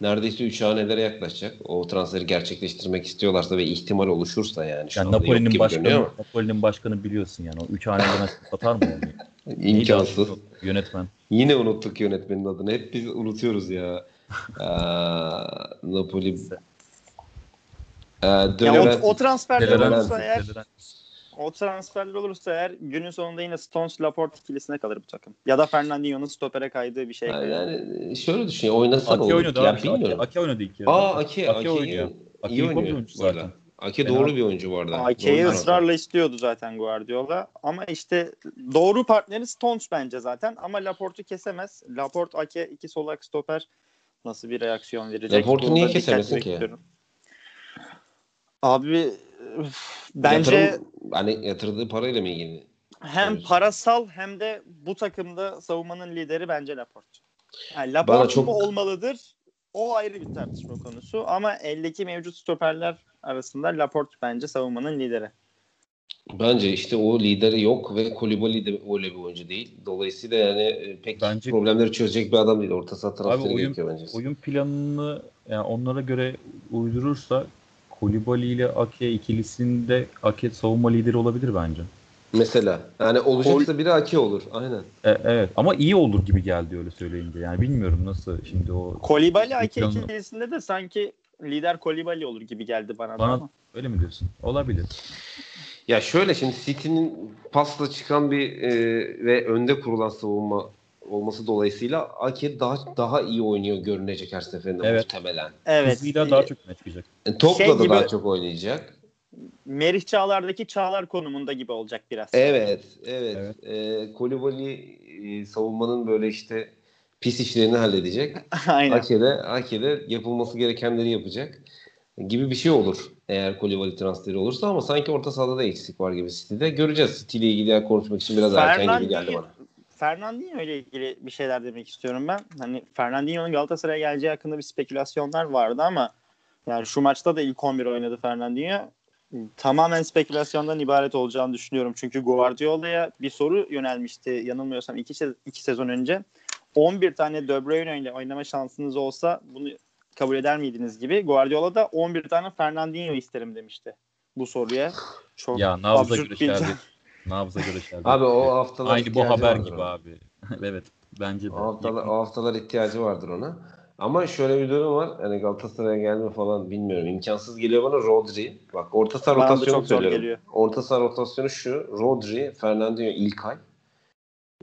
neredeyse 3 hanelere yaklaşacak. O transferi gerçekleştirmek istiyorlarsa ve ihtimal oluşursa yani. Şu Yani Napoli'nin başkanı, Napoli'nin başkanı biliyorsun yani. O üç haneden açıp satar mı onu? Neydi imkansız. Yönetmen. Yine unuttuk yönetmenin adını. Hep biz unutuyoruz ya. Aa, Napoli. Ee, Ya Döneven- o, o transferler Deleren- olursa eğer o transferler olursa eğer günün sonunda yine Stones Laporte ikilisine kalır bu takım. Ya da Fernandinho'nun stopere kaydığı bir şey. Kayar. Yani şöyle düşün. Oynasa olur. oynadı Ya abi. Bilmiyorum. Ake oynadı ilk yarıda. Aa Ake, Ake Ake, oynuyor. Ake iyi oynuyor. zaten. Fena- doğru bir oyuncu bu arada. Doğru ısrarla istiyordu zaten Guardiola. Ama işte doğru partneri Stones bence zaten. Ama Laporte'u kesemez. Laporte, Ake, iki solak stoper nasıl bir reaksiyon verecek? Laporte'u Bunu niye kesemesin ki? bekliyorum. Abi üf, bence Yatırım, hani yatırdığı parayla mı ilgili? hem parasal hem de bu takımda savunmanın lideri bence Laporte. Yani Bana Laporte çok- mu olmalıdır? O ayrı bir tartışma konusu. Ama eldeki mevcut stoperler arasında Laporte bence savunmanın lideri. Bence işte o lideri yok ve Kolibali de öyle bir oyuncu değil. Dolayısıyla yani e, pek Bence- problemleri çözecek bir adam değil. Orta saha transferi oyun- gerekiyor bence. Oyun planını yani onlara göre uydurursa Kolibali ile Ake ikilisinde Ake savunma lideri olabilir bence. Mesela yani olacaksa biri Ake olur. Aynen. E, evet ama iyi olur gibi geldi öyle söyleyince. Yani bilmiyorum nasıl şimdi o Kolibali Ake Planlı. ikilisinde de sanki lider Kolibali olur gibi geldi bana, da Bana- ama. öyle mi diyorsun? Olabilir. Ya şöyle şimdi City'nin pasla çıkan bir e, ve önde kurulan savunma olması dolayısıyla Ake daha daha iyi oynuyor görünecek her seferinde Evet. muhtemelen. Evet. Hızıyla daha çok çıkacak. Yani topla Şey da gibi- daha çok oynayacak. Merih Çağlar'daki Çağlar konumunda gibi olacak biraz. Evet, evet. Evet. Ee, Kolibali e, savunmanın böyle işte pis işlerini halledecek. Aynen. Ake'de, Ake'de yapılması gerekenleri yapacak gibi bir şey olur. Eğer Kolibali transferi olursa ama sanki orta sahada da eksik var gibi City'de. Göreceğiz. City ile ilgili konuşmak için biraz erken gibi geldi bana. Fernandinho ile ilgili bir şeyler demek istiyorum ben. Hani Fernandinho'nun Galatasaray'a geleceği hakkında bir spekülasyonlar vardı ama yani şu maçta da ilk 11 oynadı Fernandinho. Tamamen spekülasyondan ibaret olacağını düşünüyorum. Çünkü Guardiola'ya bir soru yönelmişti yanılmıyorsam iki, iki sezon önce. 11 tane De Bruyne ile oynama şansınız olsa bunu kabul eder miydiniz gibi. Guardiola da 11 tane Fernandinho isterim demişti bu soruya. Çok ya nabza göre şerbet. Nabza göre şerbet. Abi o haftalar Aynı bu haber gibi ona. abi. evet bence de. O haftalar, o haftalar ihtiyacı vardır ona. Ama şöyle bir durum var. Hani Galatasaray'a gelme falan bilmiyorum. İmkansız geliyor bana Rodri. Bak orta saha rotasyonu söylüyorum. Orta saha rotasyonu şu. Rodri, Fernandinho, İlkay,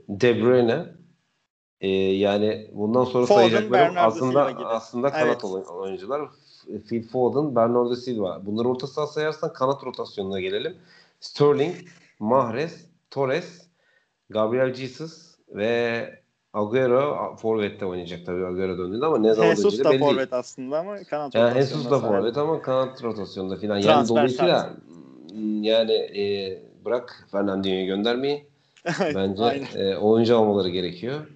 De Bruyne, ee, yani bundan sonra Foden, sayacaklarım Bernardo aslında aslında kanat evet. oyuncular. Phil Foden, Bernardo Silva. Bunları orta saha sayarsan kanat rotasyonuna gelelim. Sterling, Mahrez, Torres, Gabriel Jesus ve Agüero forvette oynayacak tabii Agüero döndüğünde ama ne zaman Jesus da belli forvet aslında ama kanat yani Jesus da forvet ama kanat rotasyonunda falan. Yani dolayısıyla yani e, bırak Fernandinho'yu göndermeyi. Bence e, oyuncu almaları gerekiyor.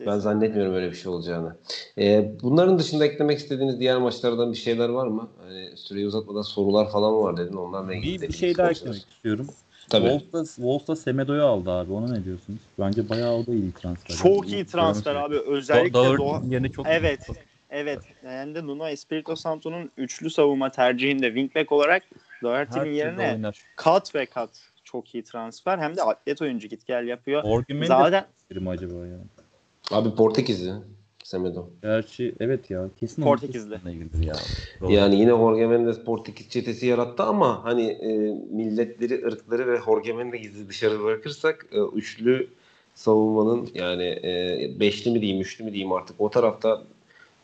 Ben zannetmiyorum öyle bir şey olacağını. Ee, bunların dışında eklemek istediğiniz diğer maçlardan bir şeyler var mı? Hani süreyi uzatmadan sorular falan var dedin. Onlarla ilgili bir, bir şey daha eklemek istiyorum. Tabii. Wolves'ta, Wolves'ta Semedo'yu aldı abi. Ona ne diyorsunuz? Bence bayağı o da iyi transfer. Çok iyi transfer abi. Özellikle da, Doğa... yerine çok Evet. Iyi. Evet. Yani de Nuno Espirito Santo'nun üçlü savunma tercihinde wingback olarak Doherty'nin yerine kat ve kat çok iyi transfer. Hem de atlet oyuncu git gel yapıyor. Orgümen'i Zaten... mi acaba ya? Abi Portekizli. Semedo. Gerçi evet ya kesin Portekizli. Ya. Yani yine Jorge Mendes Portekiz çetesi yarattı ama hani e, milletleri, ırkları ve Jorge Mendes'i dışarı bırakırsak e, üçlü savunmanın yani e, beşli mi diyeyim, üçlü mü diyeyim artık o tarafta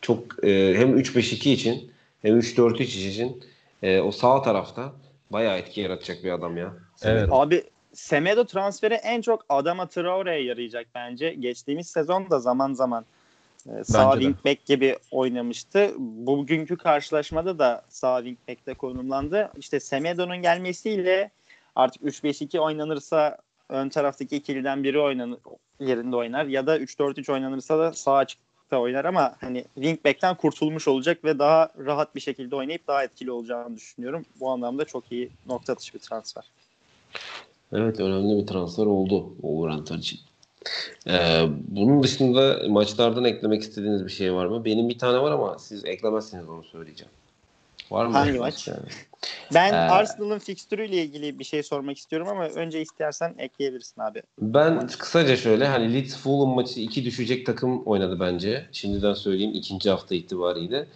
çok e, hem 3-5-2 için hem 3-4-3 için e, o sağ tarafta bayağı etki yaratacak bir adam ya. Evet. Abi Semedo transferi en çok Adama Traore'ye yarayacak bence. Geçtiğimiz sezon da zaman zaman e, sağ wingback gibi oynamıştı. Bugünkü karşılaşmada da sağ wingback'te konumlandı. İşte Semedo'nun gelmesiyle artık 3-5-2 oynanırsa ön taraftaki ikiliden biri oynanır, yerinde oynar ya da 3-4-3 oynanırsa da sağ açıkta oynar ama hani wingback'ten kurtulmuş olacak ve daha rahat bir şekilde oynayıp daha etkili olacağını düşünüyorum. Bu anlamda çok iyi nokta atışı bir transfer. Evet önemli bir transfer oldu Wolverhampton için. Ee, bunun dışında maçlardan eklemek istediğiniz bir şey var mı? Benim bir tane var ama siz eklemezseniz onu söyleyeceğim. Var mı? Hangi maç? Yani? Ben ee, Arsenal'ın fikstürüyle ilgili bir şey sormak istiyorum ama önce istersen ekleyebilirsin abi. Ben kısaca şöyle hani Leeds Fulham maçı iki düşecek takım oynadı bence. Şimdiden söyleyeyim ikinci hafta itibariyle.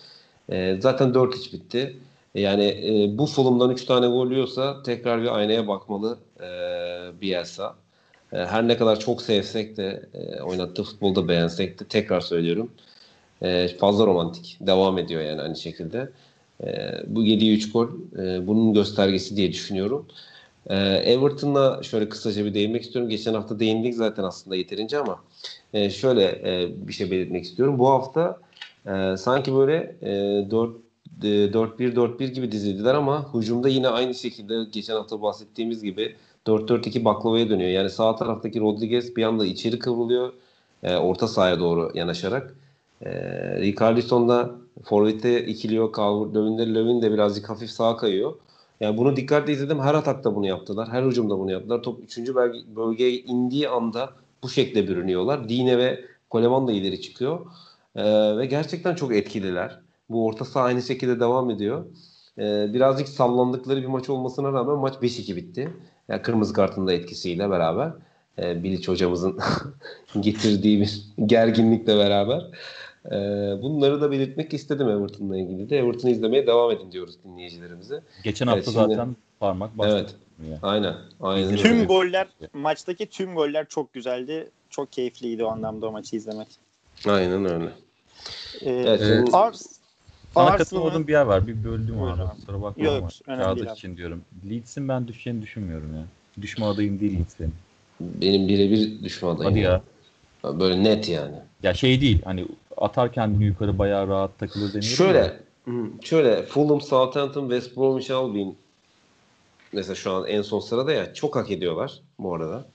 Ee, zaten 4-3 bitti. Yani e, bu Fulham'dan 3 tane gol yiyorsa tekrar bir aynaya bakmalı e, Bielsa. E, her ne kadar çok sevsek de e, oynattığı futbolda beğensek de tekrar söylüyorum. E, fazla romantik. Devam ediyor yani aynı şekilde. E, bu 7'ye 3 gol e, bunun göstergesi diye düşünüyorum. E, Everton'la şöyle kısaca bir değinmek istiyorum. Geçen hafta değindik zaten aslında yeterince ama e, şöyle e, bir şey belirtmek istiyorum. Bu hafta e, sanki böyle e, 4 4-1-4-1 e, gibi dizildiler ama hücumda yine aynı şekilde geçen hafta bahsettiğimiz gibi 4-4-2 baklavaya dönüyor. Yani sağ taraftaki Rodriguez bir anda içeri kıvrılıyor. E, orta sahaya doğru yanaşarak. E, Ricarlison da Forvet'te ikiliyor. Calvert-Lewin'de Lewin de birazcık hafif sağa kayıyor. Yani bunu dikkatle izledim. Her atakta bunu yaptılar. Her hücumda bunu yaptılar. Top 3. bölgeye indiği anda bu şekilde bürünüyorlar. Dine ve Koleman da ileri çıkıyor. Ee, ve gerçekten çok etkililer. Bu orta saha aynı şekilde devam ediyor. Ee, birazcık sallandıkları bir maç olmasına rağmen maç 5-2 bitti. Yani kırmızı kartın da etkisiyle beraber. E, Bilic hocamızın getirdiği bir gerginlikle beraber. E, bunları da belirtmek istedim Everton'la ilgili de. Everton'u izlemeye devam edin diyoruz dinleyicilerimize. Geçen hafta evet, şimdi, zaten parmak bastı. Evet. Ya. Aynen. aynen tüm öyle. goller, maçtaki tüm goller çok güzeldi. Çok keyifliydi o anlamda o maçı izlemek. Aynen öyle. Ee, evet, evet. Ars, sana katılmadığım bir yer var. Bir böldüm Buyurun. abi. Kusura bakma Yok, ama. Kağıt için diyorum. Leeds'in ben düşeceğini düşünmüyorum ya. Düşme adayım değil Leeds benim. Benim birebir düşme adayım. Hadi ya. Böyle net yani. Ya şey değil hani atar kendini yukarı bayağı rahat takılır demiyorum. Şöyle hı, şöyle Fulham, Southampton, West Bromwich Albion mesela şu an en son sırada ya çok hak ediyorlar bu arada.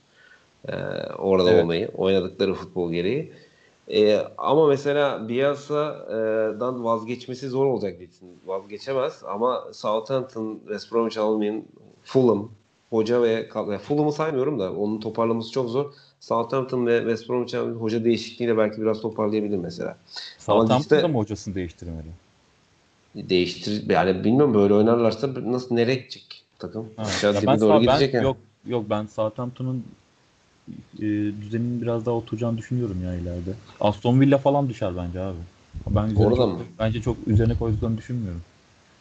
Ee, orada Evet. olmayı oynadıkları futbol gereği. Ee, ama mesela Bielsa'dan vazgeçmesi zor olacak Leeds'in. Vazgeçemez ama Southampton, West Bromwich Albion, Fulham, hoca ve Fulham'ı saymıyorum da onun toparlaması çok zor. Southampton ve West Bromwich Albion hoca değişikliğiyle belki biraz toparlayabilir mesela. Southampton'da liste- mı hocasını değiştirmeli? değiştir yani bilmiyorum böyle oynarlarsa nasıl nereye gidecek takım? Ha. Ya ben, doğru ben gidecek yani. yok yok ben Southampton'un e, düzeninin biraz daha oturacağını düşünüyorum ya ileride. Aston Villa falan düşer bence abi. Ben Orada çok, mı? Bence çok üzerine koyduklarını düşünmüyorum.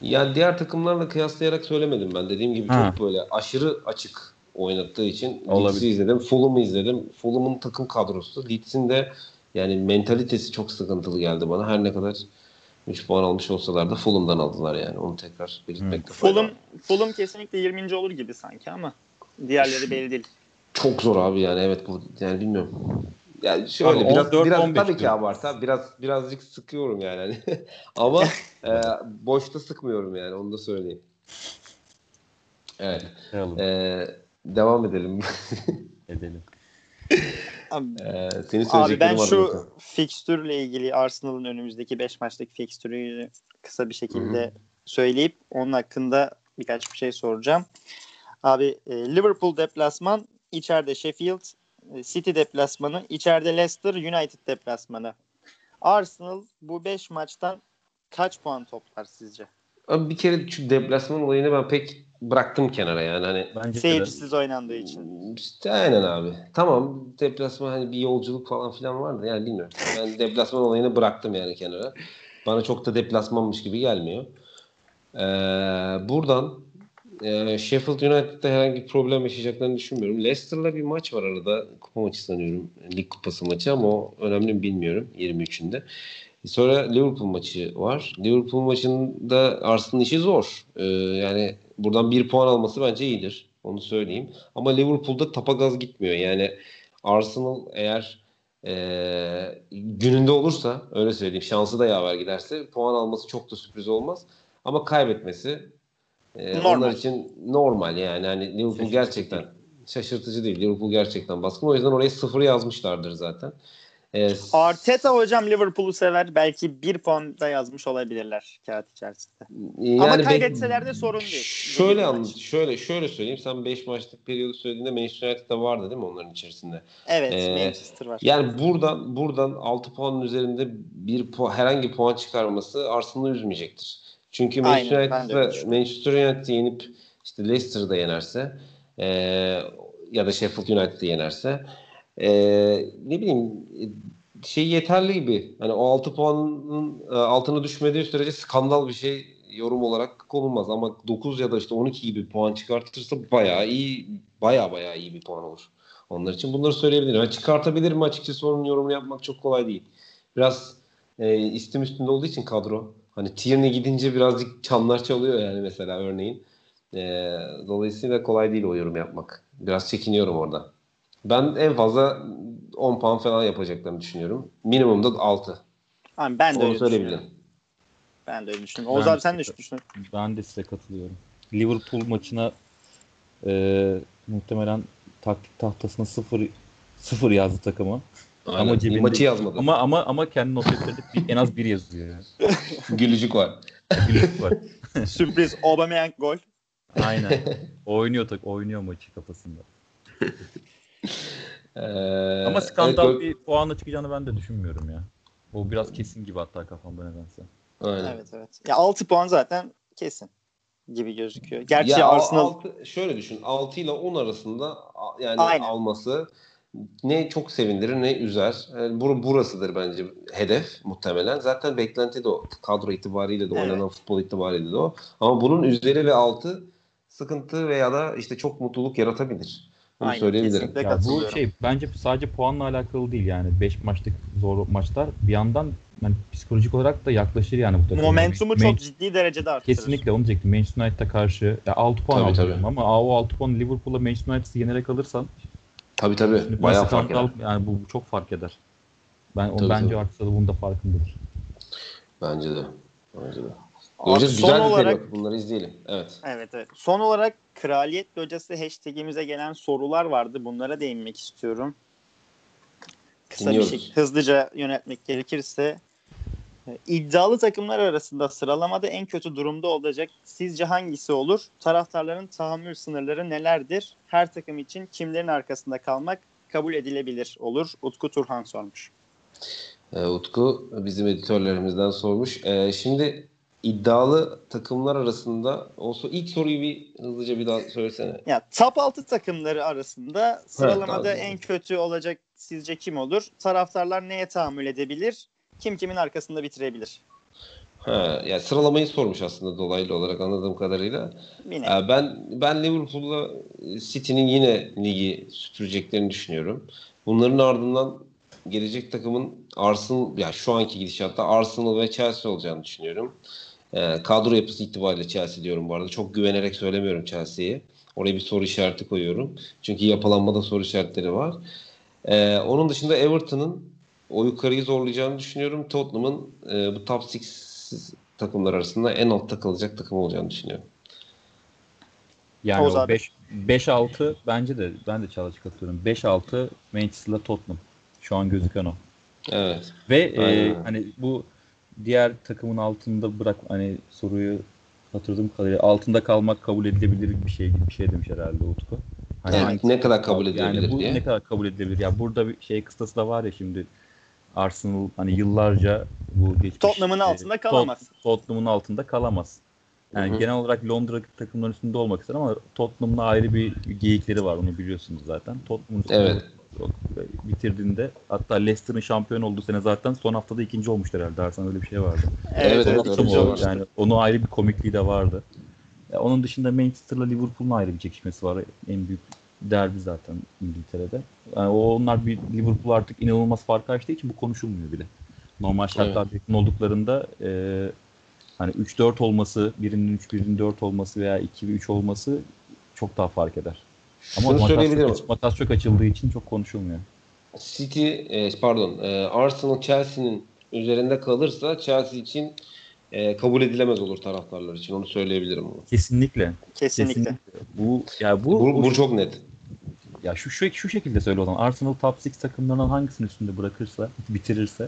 Yani diğer takımlarla kıyaslayarak söylemedim ben. Dediğim gibi Ha. çok böyle aşırı açık oynattığı için. Leeds'i izledim. Fulham'ı izledim. Fulham'ın takım kadrosu. Leeds'in de yani mentalitesi çok sıkıntılı geldi bana. Her ne kadar 3 puan almış olsalar da Fulham'dan aldılar yani. Onu tekrar belirtmekte fayda Fulham. Fulham kesinlikle 20. olur gibi sanki ama diğerleri belli değil. Çok zor abi yani evet bu yani bilmiyorum. Yani şöyle Abi biraz 14, biraz 15 tabii ki abartı. Biraz birazcık sıkıyorum yani. hani. Ama e, boşta sıkmıyorum yani onu da söyleyeyim. Evet. Sayalım, e, devam edelim. edelim. Abi, e, senin abi ben şu bakalım. fikstürle ilgili Arsenal'ın önümüzdeki 5 maçlık fikstürü kısa bir şekilde söyleyip onun hakkında birkaç bir şey soracağım. Abi e, Liverpool deplasman, içeride Sheffield, e, City deplasmanı, içeride Leicester United deplasmanı. Arsenal bu 5 maçtan kaç puan toplar sizce? Abi bir kere şu deplasman olayını ben pek bıraktım kenara yani hani Bence de Seyircisiz oynandığı için. işte aynen abi. Tamam deplasman hani bir yolculuk falan filan vardı yani bilmiyorum. Ben deplasman olayını bıraktım yani kenara. Bana çok da deplasmanmış gibi gelmiyor. Ee, buradan e, Sheffield United'da herhangi bir problem yaşayacaklarını düşünmüyorum. Leicester'la bir maç var arada. Kupa maçı sanıyorum. Lig kupası maçı ama o önemli mi bilmiyorum 23'ünde. Sonra Liverpool maçı var. Liverpool maçında Arsenal'ın işi zor. Ee, yani buradan bir puan alması bence iyidir. Onu söyleyeyim. Ama Liverpool'da tapa gaz gitmiyor. Yani Arsenal eğer e, gününde olursa öyle söyleyeyim şansı da yaver giderse puan alması çok da sürpriz olmaz. Ama kaybetmesi e, Normal. onlar için normal yani. Hani Liverpool gerçekten şaşırtıcı değil. Liverpool gerçekten baskın. O yüzden oraya sıfır yazmışlardır zaten. E, Arteta hocam Liverpool'u sever. Belki bir puan da yazmış olabilirler kağıt içerisinde. Yani Ama kaybetseler de sorun değil. Şöyle anlat, şöyle şöyle söyleyeyim. Sen 5 maçlık periyodu söylediğinde Manchester United'da vardı değil mi onların içerisinde? Evet Ee, Manchester var. Yani buradan buradan 6 puanın üzerinde bir pu- herhangi puan çıkarması Arsenal'ı üzmeyecektir. Çünkü Manchester düşünüyorum. Manchester United'ı yenip işte Leicester'da yenerse eee, ya da Sheffield United'ı yenerse eee, ne bileyim şey yeterli gibi. Hani o 6 puanın e, altına düşmediği sürece skandal bir şey yorum olarak konulmaz ama 9 ya da işte 12 gibi puan çıkartırsa bayağı iyi bayağı bayağı iyi bir puan olur. Onlar için bunları söyleyebilirim. Yani çıkartabilir mi açıkçası onun yorumunu yapmak çok kolay değil. Biraz e, istim üstünde olduğu için kadro. Hani Tierney gidince birazcık çanlar çalıyor yani mesela örneğin. E, dolayısıyla kolay değil o yorum yapmak. Biraz çekiniyorum orada. Ben en fazla 10 puan falan yapacaklarını düşünüyorum. Minimumda 6. Abi ben de Onu öyle söyleyebilirim. düşünüyorum. Ben de öyle düşünüyorum. Oğuz Ben- abi sen ne düşünüyorsun? Ben de size katılıyorum. Liverpool maçına e, muhtemelen taktik tahtasına sıfır sıfır yazdı takımı. Aynen. Ama cebinde Maçı yazmadı. Ama ama ama kendi not defterinde bir- en az bir yazıyor yani. Gülücük var. Birlik var. Sürpriz Aubameyang gol. Aynen. Oynuyor tak oynuyor maçı kafasında. Ee, Ama skandal evet, bir puanla çıkacağını ben de düşünmüyorum ya. O biraz kesin gibi hatta kafamda nedense. Aynen. Evet evet. Ya 6 puan zaten kesin gibi gözüküyor. Gerçi Ya Arsenal altı- şöyle düşün. 6 ile 10 arasında yani Aynen. alması ne çok sevindirir ne üzer. Yani bur- burasıdır bence hedef muhtemelen. Zaten beklenti de o. Kadro itibariyle de Evet. oynanan futbol itibariyle de o. Ama bunun üzeri ve altı sıkıntı veya da işte çok mutluluk yaratabilir. Bunu Aynen, söyleyebilirim. Ya bu şey bence sadece puanla alakalı değil yani. 5 maçlık zor maçlar bir yandan yani psikolojik olarak da yaklaşır yani bu takım. momentumu Man- çok ciddi derecede arttırır. Kesinlikle onu diyecektim. Manchester United'a karşı ya 6 puan Tabii, tabii. ama o 6 puanı Liverpool'la Manchester United'ı yenerek alırsan Tabii tabii. Şimdi Bayağı fark eder. Yani bu, bu çok fark eder. Ben o Tabii, bence da bunun da farkındadır. Bence de. Bence de. Abi Göreceğiz. son Güzel bir olarak- periyot. Bunları izleyelim. Evet. Evet, evet. Son olarak Kraliyet Locası hashtagimize gelen sorular vardı. Bunlara değinmek istiyorum. Kısa Dinliyoruz. bir şey, hızlıca yönetmek gerekirse. İddialı takımlar arasında sıralamada en kötü durumda olacak sizce hangisi olur? Taraftarların tahammül sınırları nelerdir? Her takım için kimlerin arkasında kalmak kabul edilebilir olur? Utku Turhan sormuş. Ee, Utku bizim editörlerimizden sormuş. Ee, şimdi iddialı takımlar arasında olsa ilk soruyu bir hızlıca bir daha söylesene. Ya top 6 takımları arasında sıralamada tamam. en kötü olacak sizce kim olur? Taraftarlar neye tahammül edebilir? Kim kimin arkasında bitirebilir? Ha, yani sıralamayı sormuş aslında dolaylı olarak anladığım kadarıyla. Yine. Ben ben Liverpool'la City'nin yine ligi süpüreceklerini düşünüyorum. Bunların ardından gelecek takımın Arsenal ya şu anki gidişatta Arsenal ve Chelsea olacağını düşünüyorum. Ee, kadro yapısı itibariyle Chelsea diyorum bu arada. Çok güvenerek söylemiyorum Chelsea'yi. Oraya bir soru işareti koyuyorum. Çünkü yapılanmada soru işaretleri var. Ee, onun dışında Everton'ın o yukarıyı zorlayacağını düşünüyorum. Tottenham'ın e, bu top 6 takımlar arasında en altta kalacak takım olacağını düşünüyorum. Yani o abi. 5 5-6 bence de ben de Çağlaç'a katılıyorum. 5-6 Manchester'la Tottenham. Şu an gözüken o. Evet. Ve e, hani bu diğer takımın altında bırak hani soruyu hatırladığım kadarıyla altında kalmak kabul edilebilir bir şey gibi bir şey demiş herhalde Utku. Hani Evet, ne kadar kabul edilebilir yani bu diye. ne kadar kabul edilebilir? Ya burada bir şey kıstası da var ya şimdi Arsenal hani yıllarca bu geçmiş Tottenham'ın e, altında Tot- kalamaz. Tottenham'ın altında kalamaz. Yani Hı hı. genel olarak Londra takımların üstünde olmak ister ama Tottenham'la ayrı bir geyikleri var onu biliyorsunuz zaten. Tottenham'ın Evet. Bitirdiğinde hatta Leicester'ın şampiyon olduğu sene zaten son haftada ikinci olmuşlar herhalde. Arsenal öyle bir şey vardı. Evet, evet, evet, öyle Tam bir o, var. yani onun ayrı bir komikliği de vardı. Ya onun dışında Manchester'la Liverpool'un ayrı bir çekişmesi var. En büyük derbi zaten İngiltere'de. Yani o onlar bir Liverpool artık inanılmaz fark açtığı için bu konuşulmuyor bile. Normal şartlarda yakın olduklarında e, hani 3-4 olması, birinin 3, birinin 4 olması veya 2 ve 3 olması çok daha fark eder. Ama Şunu makas söyleyebilirim. çok, makas çok açıldığı için çok konuşulmuyor. City e, pardon e, Arsenal Chelsea'nin üzerinde kalırsa Chelsea için e, kabul edilemez olur taraftarlar için onu söyleyebilirim. Bunu. Kesinlikle. Kesinlikle. Bu ya bu, Bu, bu- bu çok net. Ya şu şu şu şekilde söyle o zaman. Arsenal top 6 takımlarından hangisinin üstünde bırakırsa, bitirirse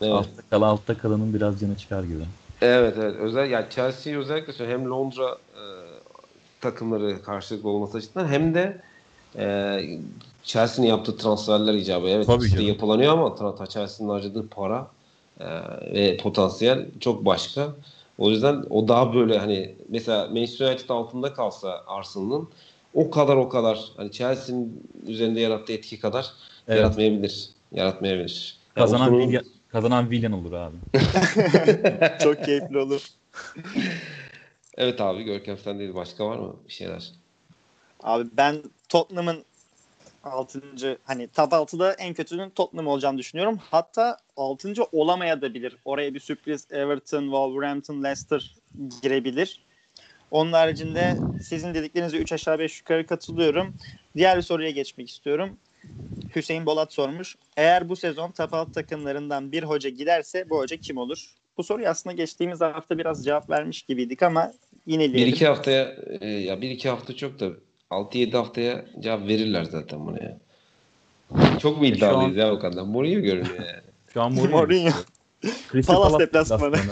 Evet. altta kalan altta kalanın biraz canı çıkar gibi. Evet evet. Özel yani Chelsea'yi özellikle söylüyorum. hem Londra e, takımları karşılıklı olması açısından hem de e, Chelsea'nin yaptığı transferler icabı. Evet Tabii canım. yapılanıyor ama Chelsea'nin harcadığı para e, ve potansiyel çok başka. O yüzden o daha böyle hani mesela Manchester United altında kalsa Arsenal'ın o kadar o kadar hani Chelsea'nin üzerinde yarattığı etki kadar Evet. yaratmayabilir. Yaratmayabilir. Yani Kazanan Otun'un- Willian, kazanan Willian olur abi. Çok keyifli olur. Evet abi Görkem sen değil başka var mı bir şeyler? Abi ben Tottenham'ın 6. hani top 6'da en kötünün Tottenham olacağını düşünüyorum. Hatta 6. olamaya da bilir. Oraya bir sürpriz Everton, Wolverhampton, Leicester girebilir. Onun haricinde sizin dediklerinize 3 aşağı 5 yukarı katılıyorum. Diğer bir soruya geçmek istiyorum. Hüseyin Bolat sormuş. Eğer bu sezon top 6 takımlarından bir hoca giderse bu hoca kim olur? Bu soruyu aslında geçtiğimiz hafta biraz cevap vermiş gibiydik ama yine Bir iki haftaya e, ya bir iki hafta çok da 6-7 haftaya cevap verirler zaten buna ya. Çok mu E, iddialıyız ya o kadar? Mourinho görünüyor yani. Şu an Mourinho. Mourinho. Palace deplasmanı.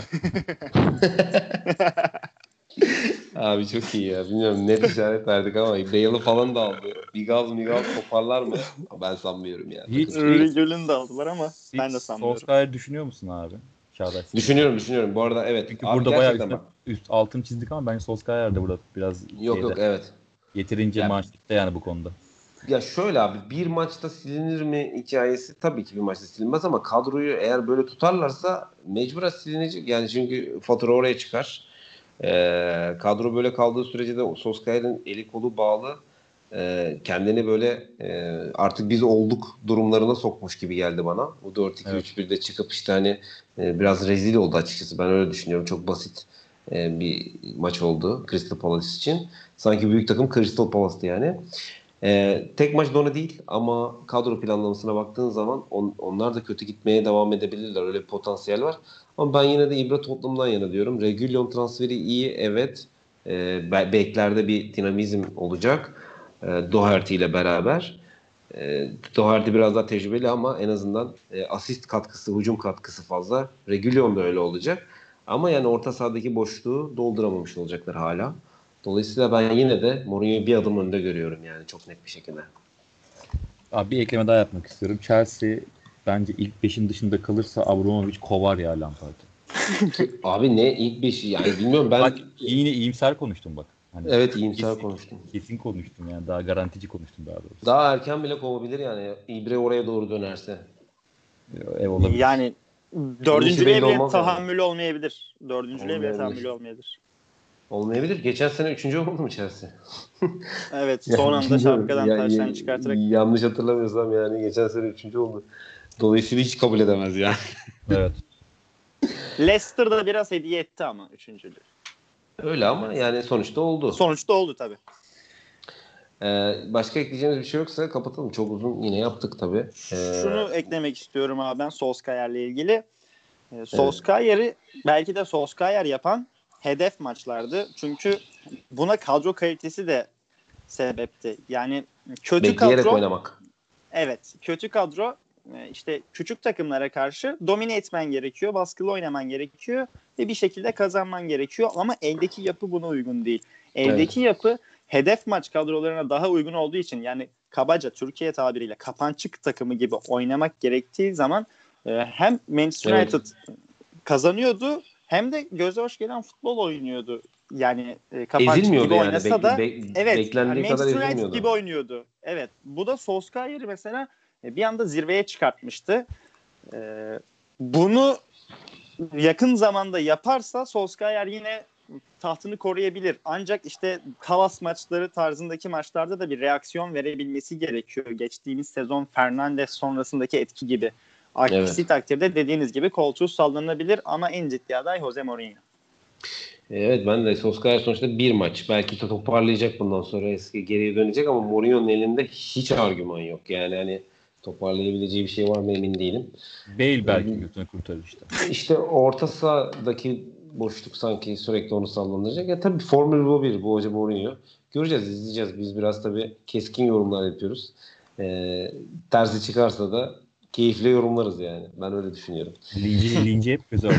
Abi çok iyi ya. Bilmiyorum net işaret verdik ama Bale'ı falan da aldı. Bir gaz mi gaz toparlar mı? Ben sanmıyorum ya. Hiç- Takım- Rigol'ün de aldılar ama ben de Hiç sanmıyorum. Solskjaer düşünüyor musun abi? Çağdaş. Düşünüyorum düşünüyorum. Bu arada evet. Çünkü Abi burada bayağı üst, üst altını çizdik ama bence Solskjaer de burada biraz Yok şeyde, yok evet. yeterince Yani- maaşlıkta yani bu konuda. Ya şöyle abi bir maçta silinir mi hikayesi tabii ki bir maçta silinmez ama kadroyu eğer böyle tutarlarsa mecburen silinecek. Yani çünkü fatura oraya çıkar. Ee, kadro böyle kaldığı sürece de Solskjaer'in eli kolu bağlı. Ee, kendini böyle e, artık biz olduk durumlarına sokmuş gibi geldi bana. Bu 4-2-3-1'de çıkıp işte hani e, biraz rezil oldu açıkçası. Ben öyle düşünüyorum. Çok basit e, bir maç oldu Crystal Palace için. Sanki büyük takım Crystal Palace'tı yani. Ee, tek maç donu değil ama kadro planlamasına baktığın zaman on, onlar da kötü gitmeye devam edebilirler. Öyle bir potansiyel var. Ama ben yine de Ibra Tottenham'dan yana diyorum. Regulion transferi iyi evet. Ee, beklerde bir dinamizm olacak. Ee, Doherty ile beraber. Ee, Doherty biraz daha tecrübeli ama en azından e, asist katkısı, hücum katkısı fazla. Regulion da öyle olacak. Ama yani orta sahadaki boşluğu dolduramamış olacaklar hala. Dolayısıyla ben yine de Mourinho'yu bir adım önde görüyorum yani çok net bir şekilde. Abi bir ekleme daha yapmak istiyorum. Chelsea bence ilk 5'in dışında kalırsa Abramovich kovar ya Lampard'ı. Abi ne ilk 5'i yani bilmiyorum ben. Bak yine iyimser konuştum bak. Hani evet iyimser kesin, konuştum. Kesin konuştum yani daha garantici konuştum daha doğrusu. Daha erken bile kovabilir yani İbre oraya doğru dönerse. Ev olabilir. Yani dördüncülüğe bile tahammülü yani. olmayabilir. Dördüncülüğe bile tahammülü olmayabilir. Olmayabilir. Geçen sene üçüncü olmadı mı Chelsea? evet son anda şapkadan ya, çıkartarak. Yanlış hatırlamıyorsam yani geçen sene üçüncü oldu. Dolayısıyla hiç kabul edemez yani. evet. Leicester da biraz hediye etti ama üçüncülüğü. Öyle ama yani sonuçta oldu. Sonuçta oldu tabii. Ee, başka ekleyeceğimiz bir şey yoksa kapatalım. Çok uzun yine yaptık tabii. Ee... Şunu eklemek istiyorum abi ben Solskjaer'le ilgili. Ee, Solskjaer'i evet. belki de Solskjaer yapan hedef maçlardı. Çünkü buna kadro kalitesi de sebepti. Yani kötü Bekleyerek kadro oynamak. Evet, kötü kadro e, işte küçük takımlara karşı domine etmen gerekiyor, baskılı oynaman gerekiyor ve bir şekilde kazanman gerekiyor ama eldeki yapı buna uygun değil. Eldeki evet. yapı hedef maç kadrolarına daha uygun olduğu için yani kabaca Türkiye tabiriyle kapançık takımı gibi oynamak gerektiği zaman e, hem Manchester United evet. kazanıyordu hem de göze hoş gelen futbol oynuyordu. Yani e, kapançık gibi yani. oynasa da be, evet yani Manchester United gibi oynuyordu. Evet. Bu da Solskjaer'i mesela e, bir anda zirveye çıkartmıştı. E, bunu yakın zamanda yaparsa Solskjaer yine tahtını koruyabilir. Ancak işte Kalas maçları tarzındaki maçlarda da bir reaksiyon verebilmesi gerekiyor. Geçtiğimiz sezon Fernandes sonrasındaki etki gibi. Aksi evet. takdirde dediğiniz gibi koltuğu sallanabilir ama en ciddi aday Jose Mourinho. Evet ben de Solskjaer sonuçta bir maç. Belki de toparlayacak bundan sonra eski geriye dönecek ama Mourinho'nun elinde hiç argüman yok. Yani hani toparlayabileceği bir şey var mı emin değilim. Bale belki yani, götünü kurtarır işte. İşte orta sahadaki boşluk sanki sürekli onu sallandıracak. Ya tabii formül bu bir. Bu hoca Mourinho. Göreceğiz, izleyeceğiz. Biz biraz tabii keskin yorumlar yapıyoruz. Ee, tersi çıkarsa da keyifle yorumlarız yani. Ben öyle düşünüyorum. Linci, linci hep güzel.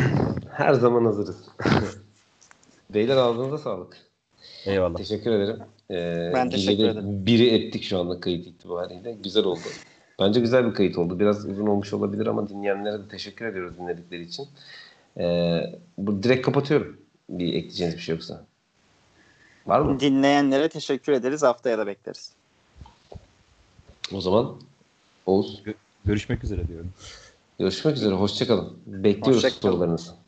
Her zaman hazırız. Beyler ağzınıza sağlık. Eyvallah. Teşekkür ederim. Ee, ben teşekkür ederim. Biri ettik şu anda kayıt itibariyle. Güzel oldu. Bence güzel bir kayıt oldu. Biraz uzun olmuş olabilir ama dinleyenlere de teşekkür ediyoruz dinledikleri için. Ee, bu direkt kapatıyorum. Bir ekleyeceğiniz bir şey yoksa. Var mı? Dinleyenlere teşekkür ederiz. Haftaya da bekleriz. O zaman Oğuz. Görüşmek üzere diyorum. Görüşmek üzere. Hoşçakalın. Bekliyoruz Hoşça sorularınızı.